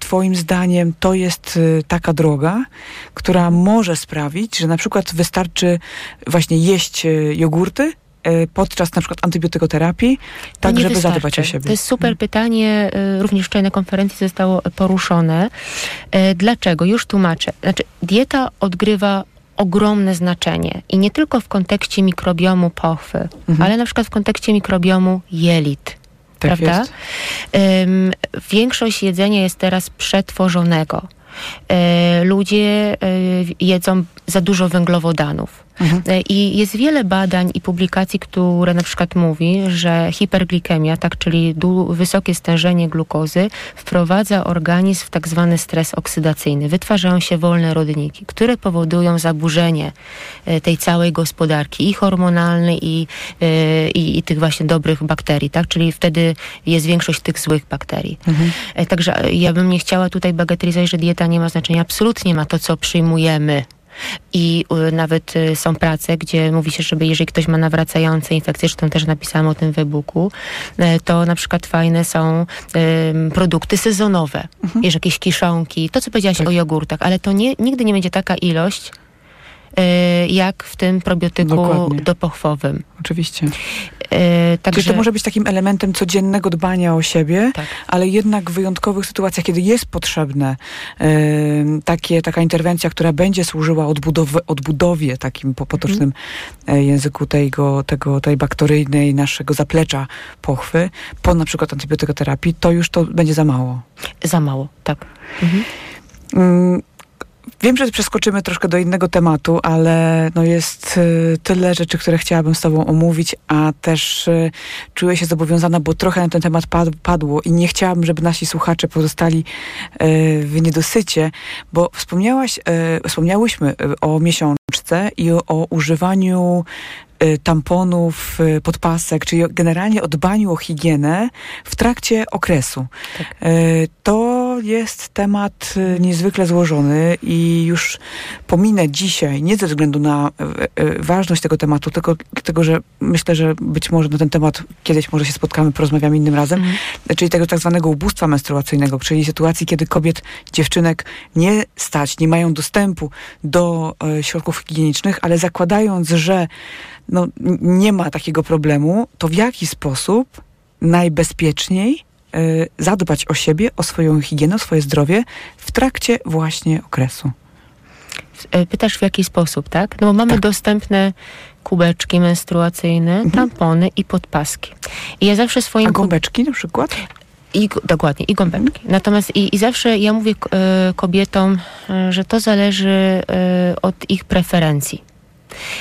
Twoim zdaniem to jest taka droga, która może sprawić, że na przykład wystarczy właśnie jeść jogurty, E, podczas na przykład antybiotykoterapii, tak żeby wystarczy. zadbać o siebie? To jest super hmm. pytanie, e, również wczoraj na konferencji zostało poruszone. E, dlaczego? Już tłumaczę. Znaczy, dieta odgrywa ogromne znaczenie i nie tylko w kontekście mikrobiomu pochwy, mhm. ale na przykład w kontekście mikrobiomu jelit. Tak prawda? Większość jedzenia jest teraz przetworzonego. E, ludzie e, jedzą za dużo węglowodanów. Mhm. E, I jest wiele badań i publikacji, które na przykład mówi, że hiperglikemia, tak, czyli wysokie stężenie glukozy, wprowadza organizm w tak zwany stres oksydacyjny. Wytwarzają się wolne rodniki, które powodują zaburzenie tej całej gospodarki i hormonalnej, i, i, i tych właśnie dobrych bakterii, tak, czyli wtedy jest większość tych złych bakterii. Mhm. Także ja bym nie chciała tutaj bagatelizować, że dieta nie ma znaczenia. Absolutnie ma to, co przyjmujemy. I y, nawet y, są prace, gdzie mówi się, żeby jeżeli ktoś ma nawracające infekcje, zresztą też napisałam o tym w e-booku, y, to na przykład fajne są produkty sezonowe. Mhm. Wiesz, jakieś kiszonki, to co powiedziałaś tak. o jogurtach, ale to nie, nigdy nie będzie taka ilość, jak w tym probiotyku Dokładnie. dopochwowym. Oczywiście. Yy, także... Czyli to może być takim elementem codziennego dbania o siebie, tak. ale jednak w wyjątkowych sytuacjach, kiedy jest potrzebne yy, takie, taka interwencja, która będzie służyła odbudowie, odbudowie takim po potocznym mhm. języku tego, tego, tej bakteryjnej naszego zaplecza pochwy, po na przykład antybiotykoterapii, to już to będzie za mało. Za mało, tak. Mhm. Wiem, że przeskoczymy troszkę do innego tematu, ale no jest y, tyle rzeczy, które chciałabym z Tobą omówić, a też y, czuję się zobowiązana, bo trochę na ten temat padło i nie chciałabym, żeby nasi słuchacze pozostali y, w niedosycie, bo wspomniałaś, wspomniałyśmy o miesiączce i o używaniu tamponów, podpasek, czyli generalnie o dbaniu o higienę w trakcie okresu. Tak. To jest temat y, niezwykle złożony i już pominę dzisiaj, nie ze względu na e, e, ważność tego tematu, tylko dlatego, że myślę, że być może na ten temat kiedyś może się spotkamy, porozmawiamy innym razem, mhm. czyli tego tak zwanego ubóstwa menstruacyjnego, czyli sytuacji, kiedy kobiet, dziewczynek nie stać, nie mają dostępu do e, środków higienicznych, ale zakładając, że no, nie ma takiego problemu, to w jaki sposób najbezpieczniej zadbać o siebie, o swoją higienę, o swoje zdrowie w trakcie właśnie okresu. E, pytasz w jaki sposób, tak? No bo mamy tak. dostępne kubeczki menstruacyjne, mhm. tampony i podpaski. I ja zawsze swoim... A gąbeczki na przykład? I, dokładnie, i gąbeczki. Mhm. Natomiast i, i zawsze ja mówię y, kobietom, y, że to zależy y, od ich preferencji.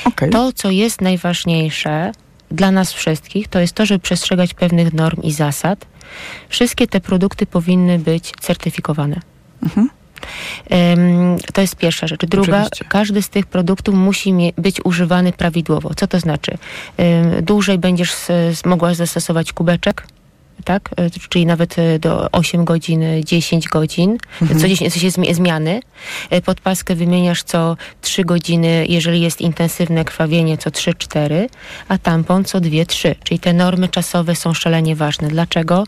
Okay. To, co jest najważniejsze dla nas wszystkich, to jest to, żeby przestrzegać pewnych norm i zasad, Wszystkie te produkty powinny być certyfikowane. Mhm. To jest pierwsza rzecz. Druga, Oczywiście. każdy z tych produktów musi być używany prawidłowo. Co to znaczy? Dłużej będziesz mogła zastosować kubeczek, tak? E, czyli nawet e, do 8 godzin, 10 godzin, mhm. co 10 w sensie zmiany. E, podpaskę wymieniasz co 3 godziny, jeżeli jest intensywne krwawienie, co 3-4, a tampon co 2-3. Czyli te normy czasowe są szalenie ważne. Dlaczego?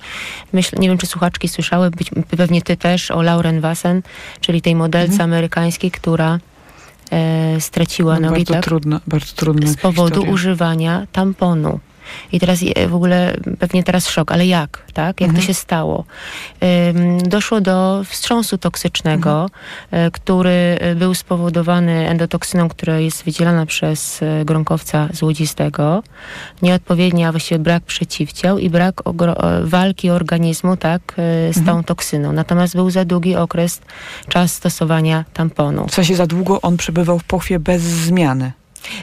Myślę, nie wiem, czy słuchaczki słyszały, być, pewnie ty też, o Lauren Wassen, czyli tej modelce mhm. amerykańskiej, która e, straciła no, nogi, bardzo tak? Trudno, bardzo trudno z powodu historia. używania tamponu. I teraz w ogóle pewnie teraz szok, ale jak, tak? Jak Mhm. to się stało? Doszło do wstrząsu toksycznego, Mhm. y, który y, był spowodowany endotoksyną, która jest wydzielana przez y, gronkowca złodzistego. Nieodpowiedni, a właściwie brak przeciwciał i brak walki organizmu, tak, z Mhm. tą toksyną. Natomiast był za długi okres, czas stosowania tamponu. W sensie za długo on przebywał w pochwie bez zmiany.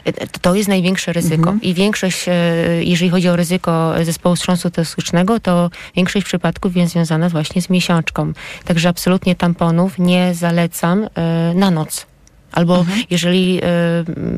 E, To jest największe ryzyko. Mhm. I większość, e, jeżeli chodzi o ryzyko zespołu wstrząsu toksycznego, to większość przypadków jest związana właśnie z miesiączką. Także absolutnie tamponów nie zalecam e, na noc. Albo Mhm. jeżeli,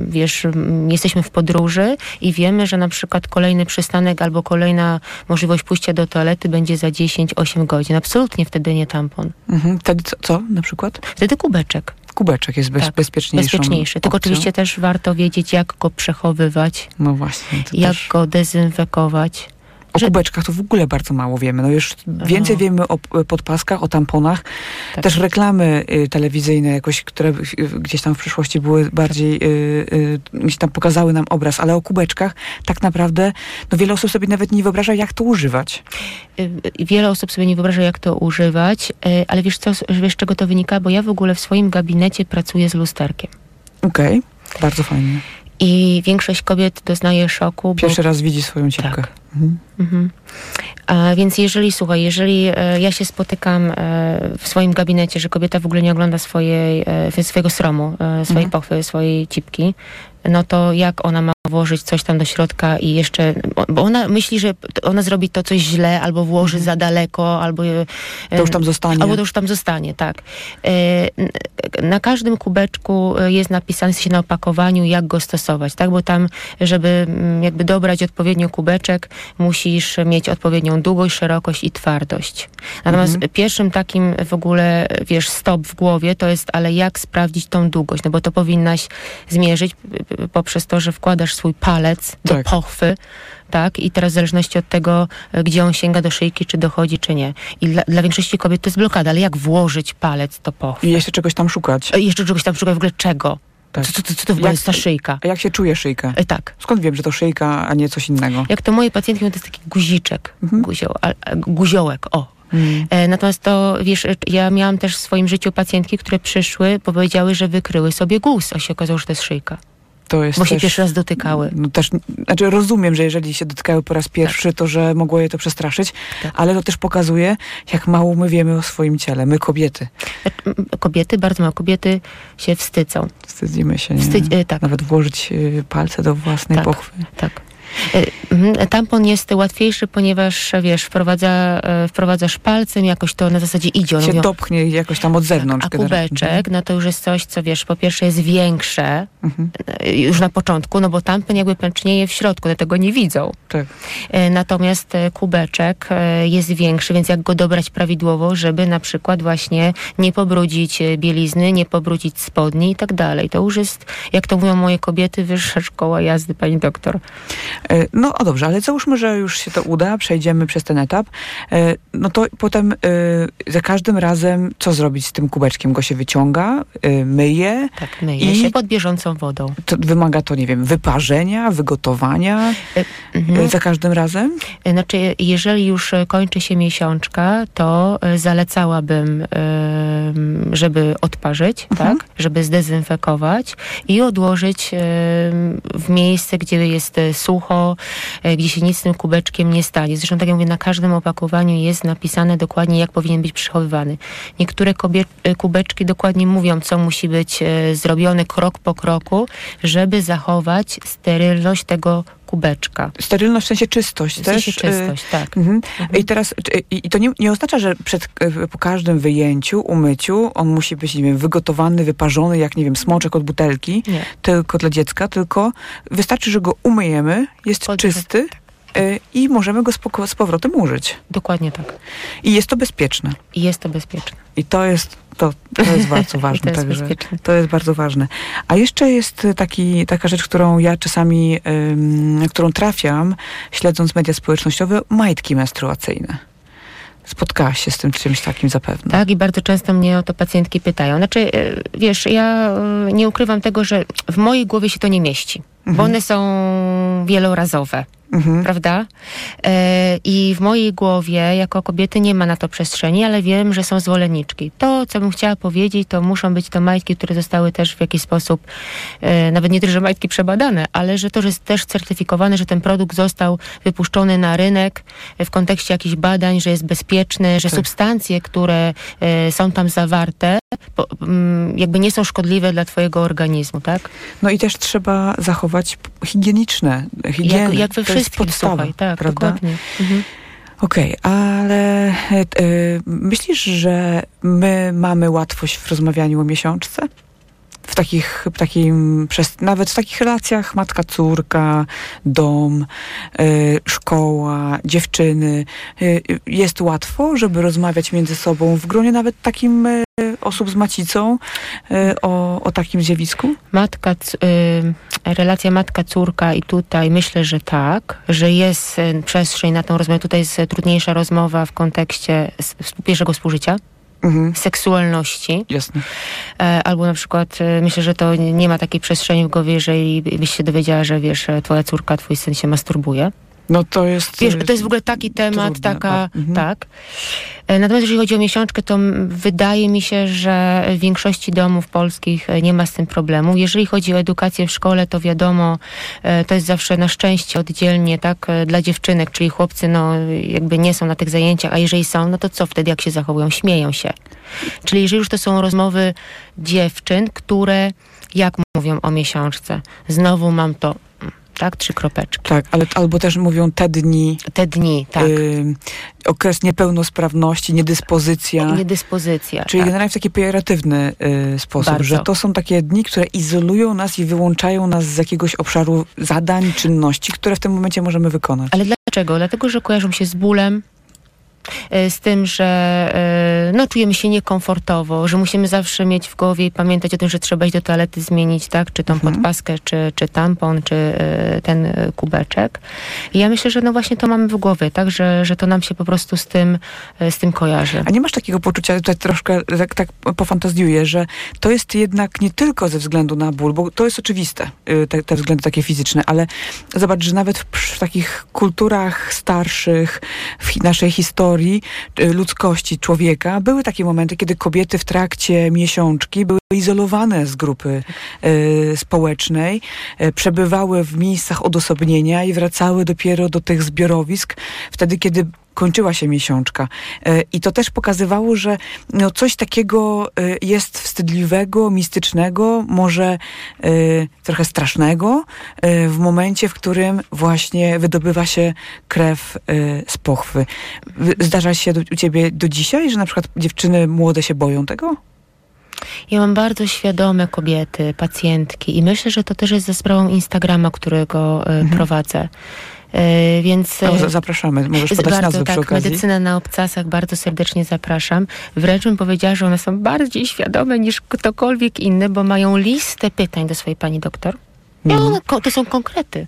wiesz, jesteśmy w podróży i wiemy, że na przykład kolejny przystanek albo kolejna możliwość pójścia do toalety będzie za 10-8 godzin. Absolutnie wtedy nie tampon. Mhm. Wtedy co, co na przykład? Wtedy kubeczek. Kubeczek jest bez, Tak, bezpieczniejszą Bezpieczniejszy. Tylko oczywiście też warto wiedzieć, jak go przechowywać, No właśnie. Jak też... go dezynfekować. O kubeczkach to w ogóle bardzo mało wiemy. No już więcej No. wiemy o podpaskach, o tamponach. Tak. Też reklamy y, telewizyjne jakoś, które y, gdzieś tam w przyszłości były bardziej, y, y, gdzieś tam pokazały nam obraz, ale o kubeczkach tak naprawdę no wiele osób sobie nawet nie wyobraża, jak to używać. Wiele osób sobie nie wyobraża, jak to używać, ale wiesz, co, wiesz, czego to wynika? Bo ja w ogóle w swoim gabinecie pracuję z lusterkiem. Okej, bardzo fajnie. I większość kobiet doznaje szoku. Bo, Pierwszy raz widzi swoją cipkę. Tak. Mhm. mhm. A więc jeżeli, słuchaj, jeżeli e, ja się spotykam e, w swoim gabinecie, że kobieta w ogóle nie ogląda swojej, e, swojego sromu, e, swojej Mhm. pochwy, swojej cipki, no to jak ona ma włożyć coś tam do środka i jeszcze, bo ona myśli, że ona zrobi to coś źle, albo włoży za daleko, albo... e, To już tam zostanie. Albo to już tam zostanie, tak. E, Na każdym kubeczku e, jest napisane sensie na opakowaniu, jak go stosować, tak? Bo tam, żeby mm, jakby dobrać odpowiednio kubeczek, musisz mieć odpowiednią długość, szerokość i twardość. Natomiast Mhm. pierwszym takim w ogóle, wiesz, stop w głowie to jest, ale jak sprawdzić tą długość? No bo to powinnaś zmierzyć poprzez to, że wkładasz swój palec do Tak. pochwy, tak? I teraz w zależności od tego, e, gdzie on sięga do szyjki, czy dochodzi, czy nie. I dla, dla większości kobiet to jest blokada, ale jak włożyć palec do pochwy? I jeszcze czegoś tam szukać. E, Jeszcze czegoś tam szukać w ogóle czego? Tak. Co, co, co, co to w ogóle jest ta szyjka? A jak się czuje szyjkę? E, tak. Skąd wiem, że to szyjka, a nie coś innego? Jak to moje pacjentki to jest taki guziczek, Mhm. guzioł, a, a, guziołek, o. Mm. E, natomiast to, wiesz, e, ja miałam też w swoim życiu pacjentki, które przyszły, powiedziały, że wykryły sobie guz, a się okazało, że to jest szyjka. To jest Bo się też... pierwszy raz dotykały. No też, znaczy rozumiem, że jeżeli się dotykały po raz pierwszy, to że mogło je to przestraszyć, Tak. ale to też pokazuje, jak mało my wiemy o swoim ciele. My kobiety. E, m, Kobiety, bardzo mało kobiety się wstydzą. Wstydzimy się, nie? Wstydź, e, tak. Nawet włożyć y, palce do własnej Tak. pochwy. Tak. E, mhm, Tampon jest łatwiejszy, ponieważ wiesz, wprowadza, e, wprowadzasz palcem, jakoś to na zasadzie idzie. One Się mówią, dopchnie jakoś tam od zewnątrz. tak, a kubeczek, no to już jest coś, co wiesz, po pierwsze jest większe Mhm. e, już na początku, no bo tampon jakby pęcznieje w środku, one tego nie widzą. Tak. Natomiast kubeczek jest większy, więc jak go dobrać prawidłowo, żeby na przykład właśnie nie pobrudzić bielizny, nie pobrudzić spodni i tak dalej. To już jest, jak to mówią moje kobiety, wyższa szkoła jazdy, pani doktor. E, No o dobrze, ale załóżmy, że już się to uda, przejdziemy przez ten etap. E, No to potem e, za każdym razem co zrobić z tym kubeczkiem? Go się wyciąga, myje, Tak, myje I- się pod bieżącą wodą. to wymaga to, nie wiem, wyparzenia, wygotowania mhm. za każdym razem? Znaczy, jeżeli już kończy się miesiączka, to zalecałabym, żeby odparzyć, Mhm. tak? Żeby zdezynfekować i odłożyć w miejsce, gdzie jest e, sucho, e, gdzie się nic z tym kubeczkiem nie stanie. Zresztą, tak jak mówię, na każdym opakowaniu jest napisane dokładnie, jak powinien być przechowywany. Niektóre e, kubeczki dokładnie mówią, co musi być e, zrobione krok po kroku, żeby zachować sterylność tego kubeczka. Sterylność w sensie czystość W też? sensie e, czystość, tak. Mhm. I teraz, i to nie, nie oznacza, że przed, e, po każdym wyjęciu, umyciu, on musi być, nie wiem, wygotowany, wyparzony, jak, nie wiem, smoczek od butelki, Nie. tylko dla dziecka, tylko wystarczy, że go umyjemy, jest czysty e, i możemy go z, powrotem użyć. Dokładnie tak. I jest to bezpieczne. I jest to bezpieczne. I to jest, to, to jest bardzo ważne. to jest to jest bardzo ważne. A jeszcze jest taki, taka rzecz, którą ja czasami, ym, którą trafiam, śledząc media społecznościowe, majtki menstruacyjne. Spotkałaś się z tym czymś takim zapewne. Tak, i bardzo często mnie o to pacjentki pytają. Znaczy, e, wiesz, ja e, nie ukrywam tego, że w mojej głowie się to nie mieści, bo Mhm. one są wielorazowe. Mhm. prawda? E, I w mojej głowie, jako kobiety, nie ma na to przestrzeni, ale wiem, że są zwolenniczki. To, co bym chciała powiedzieć, to muszą być to majtki, które zostały też w jakiś sposób, e, nawet nie tyle, że majtki przebadane, ale że to jest też certyfikowane, że ten produkt został wypuszczony na rynek w kontekście jakichś badań, że jest bezpieczny, że tak. substancje, które e, są tam zawarte, jakby nie są szkodliwe dla twojego organizmu, tak? No i też trzeba zachować higieniczne, higienę. Jak, jak we wszystkim, podstawa, słuchaj, tak, prawda? dokładnie. Mhm. Okej, okay, ale e, myślisz, że my mamy łatwość w rozmawianiu o miesiączce? W takich, w takim, przez, nawet w takich relacjach matka-córka, dom, y, szkoła, dziewczyny. Y, jest łatwo, żeby rozmawiać między sobą w gronie nawet takim y, osób z macicą o, o takim zjawisku? Matka, relacja matka-córka i tutaj myślę, że tak, że jest przestrzeń na tą rozmowę. Tutaj jest trudniejsza rozmowa w kontekście pierwszego współżycia mhm. seksualności. Jasne. E, albo na przykład e, myślę, że to nie ma takiej przestrzeni w głowie, jeżeli byś się dowiedziała, że wiesz, twoja córka, twój syn się masturbuje. No to jest... Wiesz, to jest w ogóle taki temat, trudne, taka, mhm. tak. E, natomiast jeżeli chodzi o miesiączkę, to wydaje mi się, że w większości domów polskich e, nie ma z tym problemu. Jeżeli chodzi o edukację w szkole, to wiadomo, e, to jest zawsze na szczęście oddzielnie, tak, dla dziewczynek, czyli chłopcy, no, jakby nie są na tych zajęciach, a jeżeli są, no to co wtedy, jak się zachowują? Śmieją się. Czyli jeżeli już to są rozmowy dziewczyn, które jak mówią o miesiączce, znowu mam to tak? Trzy kropeczki. Tak, ale albo też mówią te dni. Te dni, tak. Y, okres niepełnosprawności, niedyspozycja. Niedyspozycja. Czyli tak. generalnie w taki pejoratywny y, sposób, Bardzo. że to są takie dni, które izolują nas i wyłączają nas z jakiegoś obszaru zadań, czynności, które w tym momencie możemy wykonać. Ale dlaczego? Dlatego, że kojarzą się z bólem, z tym, że e, no, czujemy się niekomfortowo, że musimy zawsze mieć w głowie i pamiętać o tym, że trzeba iść do toalety zmienić, tak, czy tą mhm. podpaskę, czy, czy tampon, czy e, ten kubeczek. I ja myślę, że no właśnie to mamy w głowie, tak, że, że to nam się po prostu z tym, z tym kojarzy. A nie masz takiego poczucia, tutaj troszkę tak, tak pofantazjuję, że to jest jednak nie tylko ze względu na ból, bo to jest oczywiste, y, te, te względy takie fizyczne, ale zobacz, że nawet w, w takich kulturach starszych, w naszej historii, historii e, ludzkości człowieka były takie momenty, kiedy kobiety w trakcie miesiączki były izolowane z grupy y, społecznej, y, przebywały w miejscach odosobnienia i wracały dopiero do tych zbiorowisk. Wtedy, kiedy kończyła się miesiączka. E, I to też pokazywało, że no coś takiego e, jest wstydliwego, mistycznego, może e, trochę strasznego w momencie, w którym właśnie wydobywa się krew z pochwy. Zdarza się u ciebie do dzisiaj, że na przykład dziewczyny młode się boją tego? Ja mam bardzo świadome kobiety, pacjentki i myślę, że to też jest ze sprawą Instagrama, którego mhm. prowadzę. E, więc no, zapraszamy, możesz podać bardzo, nazwę tak, przy okazji. Medycyna na obcasach, bardzo serdecznie zapraszam. Wręcz bym powiedziała, że one są bardziej świadome niż ktokolwiek inny, bo mają listę pytań do swojej pani doktor. Ja, mhm. one, to są konkrety.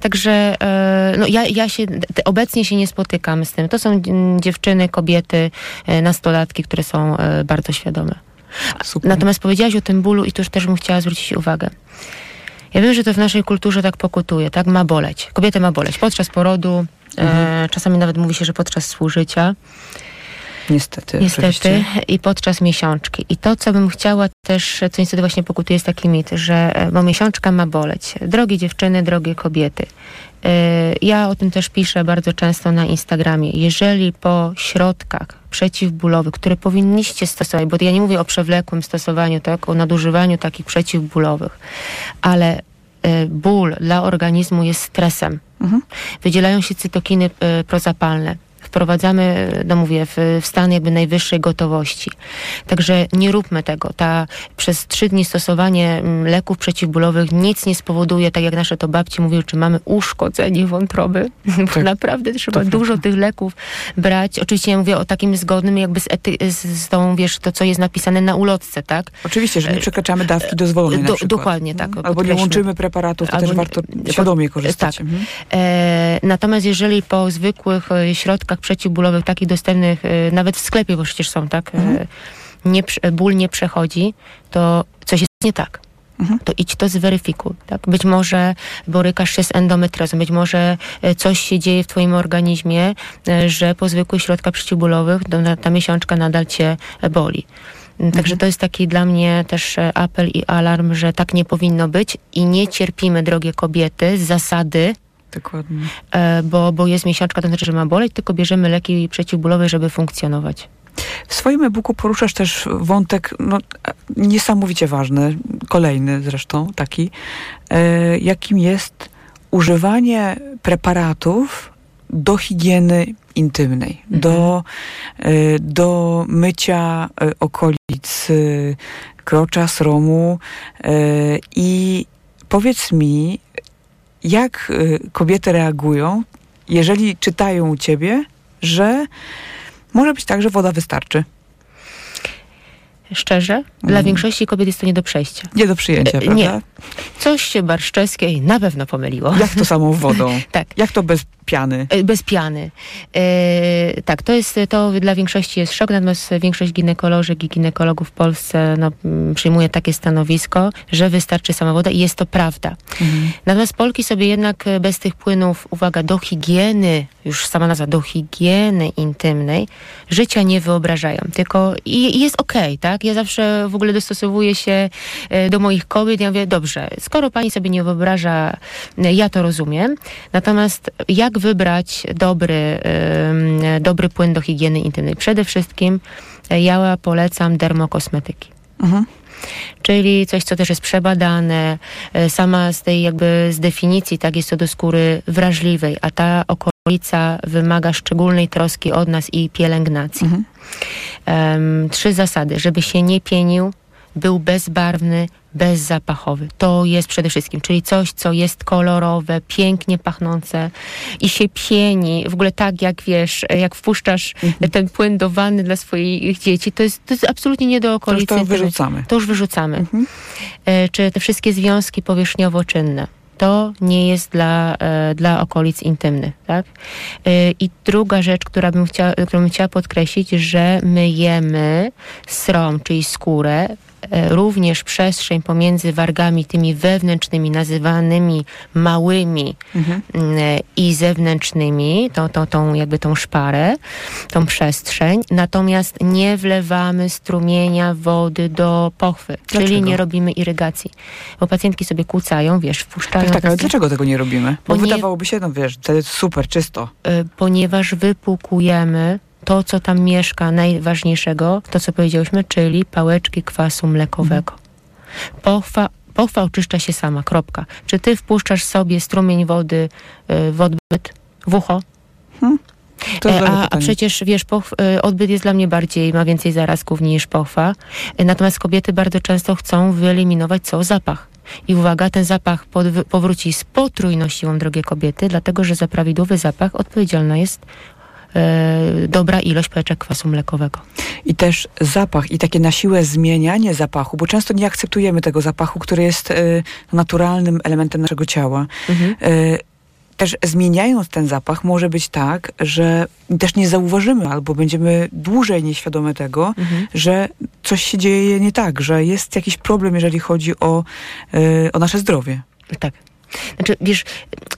Także e, no, ja, ja się obecnie się nie spotykam z tym. To są dziewczyny, kobiety, nastolatki, które są bardzo świadome. Super. Natomiast powiedziałaś o tym bólu i już też bym chciała zwrócić uwagę. Ja wiem, że to w naszej kulturze tak pokutuje, tak? Ma boleć. Kobietę ma boleć podczas porodu, mhm. e, czasami nawet mówi się, że podczas współżycia. Niestety. Niestety. Oczywiście. I podczas miesiączki. I to, co bym chciała też, co niestety właśnie pokutuje, jest taki mit, że e, bo miesiączka ma boleć. Drogie dziewczyny, drogie kobiety. E, ja o tym też piszę bardzo często na Instagramie. Jeżeli po środkach przeciwbólowych, które powinniście stosować, bo ja nie mówię o przewlekłym stosowaniu, tak, o nadużywaniu takich przeciwbólowych, ale e, ból dla organizmu jest stresem. Mhm. Wydzielają się cytokiny prozapalne wprowadzamy, no mówię, w, w stan jakby najwyższej gotowości. Także nie róbmy tego. Ta przez trzy dni stosowanie mm, leków przeciwbólowych nic nie spowoduje, tak jak nasze to babci mówiły, czy mamy uszkodzenie wątroby, bo tak, naprawdę trzeba dużo prawda. tych leków brać. Oczywiście ja mówię o takim zgodnym jakby z, ety, z, tą, wiesz, to co jest napisane na ulotce, tak? Oczywiście, że nie przekraczamy dawki dozwolonej Do, Dokładnie, tak. Mhm. Albo nie łączymy preparatów, to Albo, też warto świadomie korzystać. Tak. Mhm. E, natomiast jeżeli po zwykłych e, środkach przeciwbólowych, takich dostępnych e, nawet w sklepie, bo przecież są, tak? Mhm. Nie, ból nie przechodzi, to coś jest nie tak. mhm. to idź to zweryfikuj. Tak? Być może borykasz się z endometriozą, być może coś się dzieje w twoim organizmie, że po zwykłych środkach przeciwbólowych ta miesiączka nadal cię boli. Także mhm. to jest taki dla mnie też apel i alarm, że tak nie powinno być i nie cierpimy, drogie kobiety, z zasady, Dokładnie. Bo, bo jest miesiączka, to znaczy, że ma boleć, tylko bierzemy leki przeciwbólowe, żeby funkcjonować. W swoim e-booku poruszasz też wątek no, niesamowicie ważny, kolejny zresztą taki, e, jakim jest używanie preparatów do higieny intymnej, mhm. do, e, do mycia e, okolic e, krocza, sromu e, i powiedz mi, jak e, kobiety reagują, jeżeli czytają u ciebie, że może być tak, że woda wystarczy. Szczerze, dla mm. większości kobiet jest to nie do przejścia. Nie do przyjęcia, e, prawda? Nie. Coś się Barszczewskiej na pewno pomyliło. Jak to samą wodą? tak. Jak to bez piany. E, bez piany. E, tak, to jest, to dla większości jest szok, natomiast większość ginekolożek i ginekologów w Polsce no, przyjmuje takie stanowisko, że wystarczy sama woda i jest to prawda. Mhm. Natomiast Polki sobie jednak bez tych płynów, uwaga, do higieny, już sama nazwa, do higieny intymnej, życia nie wyobrażają. Tylko i, i jest okej, okay, tak? Ja zawsze w ogóle dostosowuję się e, do moich kobiet. Ja mówię, dobrze, skoro pani sobie nie wyobraża, ja to rozumiem. Natomiast jak wybrać dobry, dobry płyn do higieny intymnej? Przede wszystkim e, ja polecam dermokosmetyki. Mhm. Czyli coś, co też jest przebadane, e, sama z tej jakby z definicji, tak jest to do skóry wrażliwej, a ta okolica wymaga szczególnej troski od nas i pielęgnacji. Mhm. Um, trzy zasady, żeby się nie pienił, był bezbarwny, bezzapachowy. To jest przede wszystkim, czyli coś, co jest kolorowe, pięknie pachnące i się pieni. W ogóle tak, jak wiesz, jak wpuszczasz mhm. ten płyn do wanny dla swoich dzieci, to jest, to jest absolutnie nie do okolicy. To już to wyrzucamy. To już wyrzucamy. Mhm. E, czy te wszystkie związki powierzchniowo-czynne to nie jest dla, e, dla okolic intymnych. Tak? E, I druga rzecz, która bym chciała, którą bym chciała podkreślić, że myjemy srom, czyli skórę również przestrzeń pomiędzy wargami tymi wewnętrznymi, nazywanymi małymi mhm. E, i zewnętrznymi, tą, tą, tą jakby tą szparę, tą przestrzeń, natomiast nie wlewamy strumienia wody do pochwy, dlaczego? czyli nie robimy irygacji. Bo pacjentki sobie kłócają, wiesz, wpuszczają... Tak, tak ale dlaczego tego nie robimy? Bo wydawałoby się, no wiesz, to jest super czysto. E, ponieważ wypłukujemy to, co tam mieszka, najważniejszego, to co powiedziałyśmy, czyli pałeczki kwasu mlekowego. Pochwa, pochwa oczyszcza się sama, kropka. Czy ty wpuszczasz sobie strumień wody y, w odbyt, w ucho? Hmm. E, a, a, przecież wiesz, y, odbyt jest dla mnie bardziej, ma więcej zarazków niż pochwa. Natomiast kobiety bardzo często chcą wyeliminować co? Zapach. I uwaga, ten zapach pod, powróci z potrójną siłą, drogie kobiety, dlatego że za prawidłowy zapach odpowiedzialna jest E, dobra ilość peczek kwasu mlekowego. I też zapach i takie na siłę zmienianie zapachu, bo często nie akceptujemy tego zapachu, który jest e, naturalnym elementem naszego ciała. Mhm e, też zmieniając ten zapach, może być tak, że też nie zauważymy albo będziemy dłużej nieświadome tego, mhm. że coś się dzieje nie tak, że jest jakiś problem, jeżeli chodzi o, o nasze zdrowie. Tak. Znaczy, wiesz,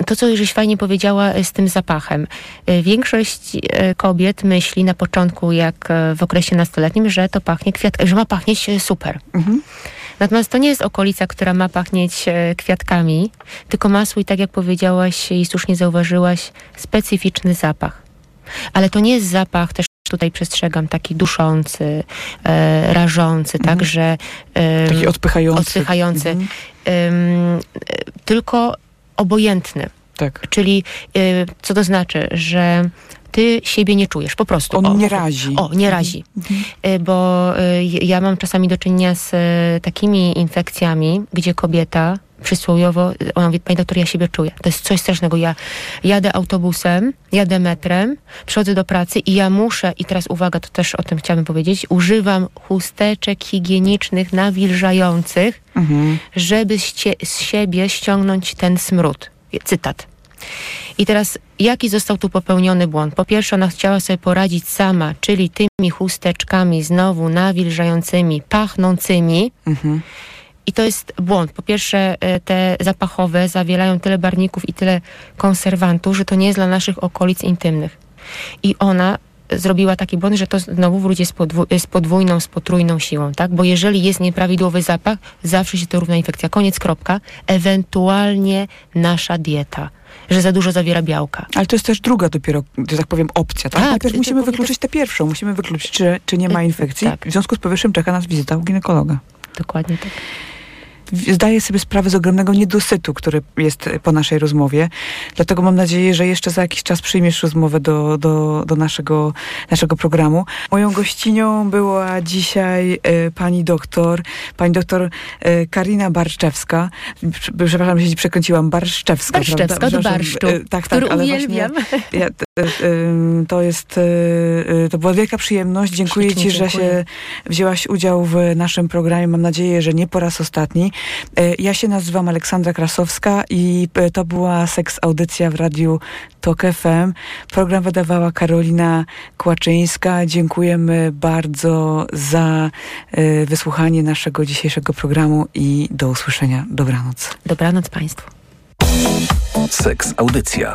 to co żeś fajnie powiedziała e, z tym zapachem. E, większość e, kobiet myśli na początku, jak w okresie nastoletnim, że to pachnie kwiat, że ma pachnieć super. Mhm. Natomiast to nie jest okolica, która ma pachnieć kwiatkami, tylko ma swój, tak jak powiedziałaś i słusznie zauważyłaś, specyficzny zapach. Ale to nie jest zapach też tutaj przestrzegam, taki duszący, e, rażący, mhm. tak, że... E, taki odpychający. Odpychający. Mhm. E, tylko obojętny. Tak. Czyli y, co to znaczy, że ty siebie nie czujesz, po prostu. On o, nie razi. O, nie razi. Mhm. Y, bo y, ja mam czasami do czynienia z takimi infekcjami, gdzie kobieta przysłowiowo, ona mówi, pani doktor, ja siebie czuję. To jest coś strasznego. Ja jadę autobusem, jadę metrem, przychodzę do pracy i ja muszę, i teraz uwaga, to też o tym chciałabym powiedzieć, używam chusteczek higienicznych nawilżających, mhm. żeby z siebie ściągnąć ten smród. Cytat. I teraz, jaki został tu popełniony błąd? Po pierwsze, ona chciała sobie poradzić sama, czyli tymi chusteczkami znowu nawilżającymi, pachnącymi, mhm I to jest błąd. Po pierwsze, e, te zapachowe zawierają tyle barników i tyle konserwantów, że to nie jest dla naszych okolic intymnych. I ona zrobiła taki błąd, że to znowu wróci z, podwó- z podwójną, z potrójną siłą, tak? Bo jeżeli jest nieprawidłowy zapach, zawsze się to równa infekcja. Koniec, kropka. Ewentualnie nasza dieta że za dużo zawiera białka. Ale to jest też druga dopiero, że tak powiem, opcja, tak? Tak, Najpierw musimy wykluczyć tę pierwszą. Musimy wykluczyć, czy, czy nie ma Y, infekcji. tak. W związku z powyższym czeka nas wizyta u ginekologa. Dokładnie tak. Zdaję sobie sprawę z ogromnego niedosytu, który jest po naszej rozmowie. Dlatego mam nadzieję, że jeszcze za jakiś czas przyjmiesz rozmowę do, do, do naszego, naszego programu. Moją gościnią była dzisiaj e, pani doktor, pani doktor e, Karina Barszczewska. Prze- Przepraszam, że się przekręciłam. Barszczewska. Barszczewska prawda? do barszczu, e, tak, tak, który ale uwielbiam. Właśnie, ja, e, to jest, e, to była wielka przyjemność. Dziękuję ci, że dziękuję. się wzięłaś udział w naszym programie. Mam nadzieję, że nie po raz ostatni. Ja się nazywam Aleksandra Krasowska i to była seks audycja w radiu TOK FM. Program wydawała Karolina Kłaczyńska. Dziękujemy bardzo za wysłuchanie naszego dzisiejszego programu i do usłyszenia. Dobranoc. Dobranoc Państwu. Seks Audycja.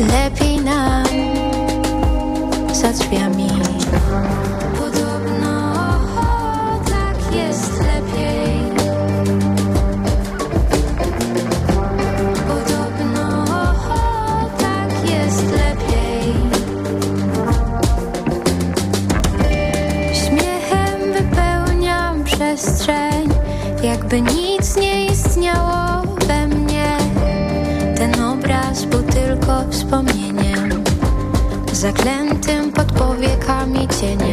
Lepiej nam za. Podobno tak jest lepiej. Podobno tak jest lepiej. Śmiechem wypełniam przestrzeń, jakby nie zaklętym pod powiekami cieniem.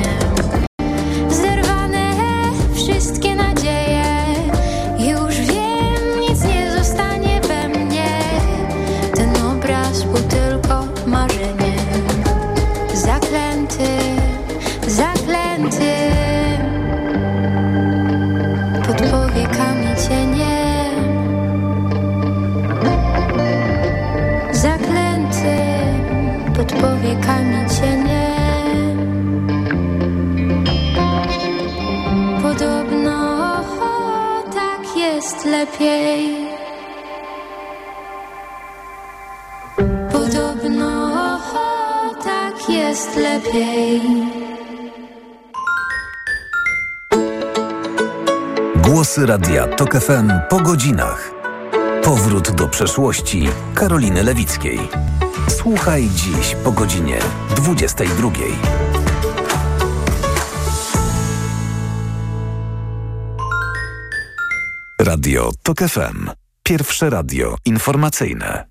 Jest lepiej. Głosy Radia TOK FM po godzinach. Powrót do przeszłości Karoliny Lewickiej. Słuchaj dziś po godzinie 22. Radio TOK FM. Pierwsze radio informacyjne.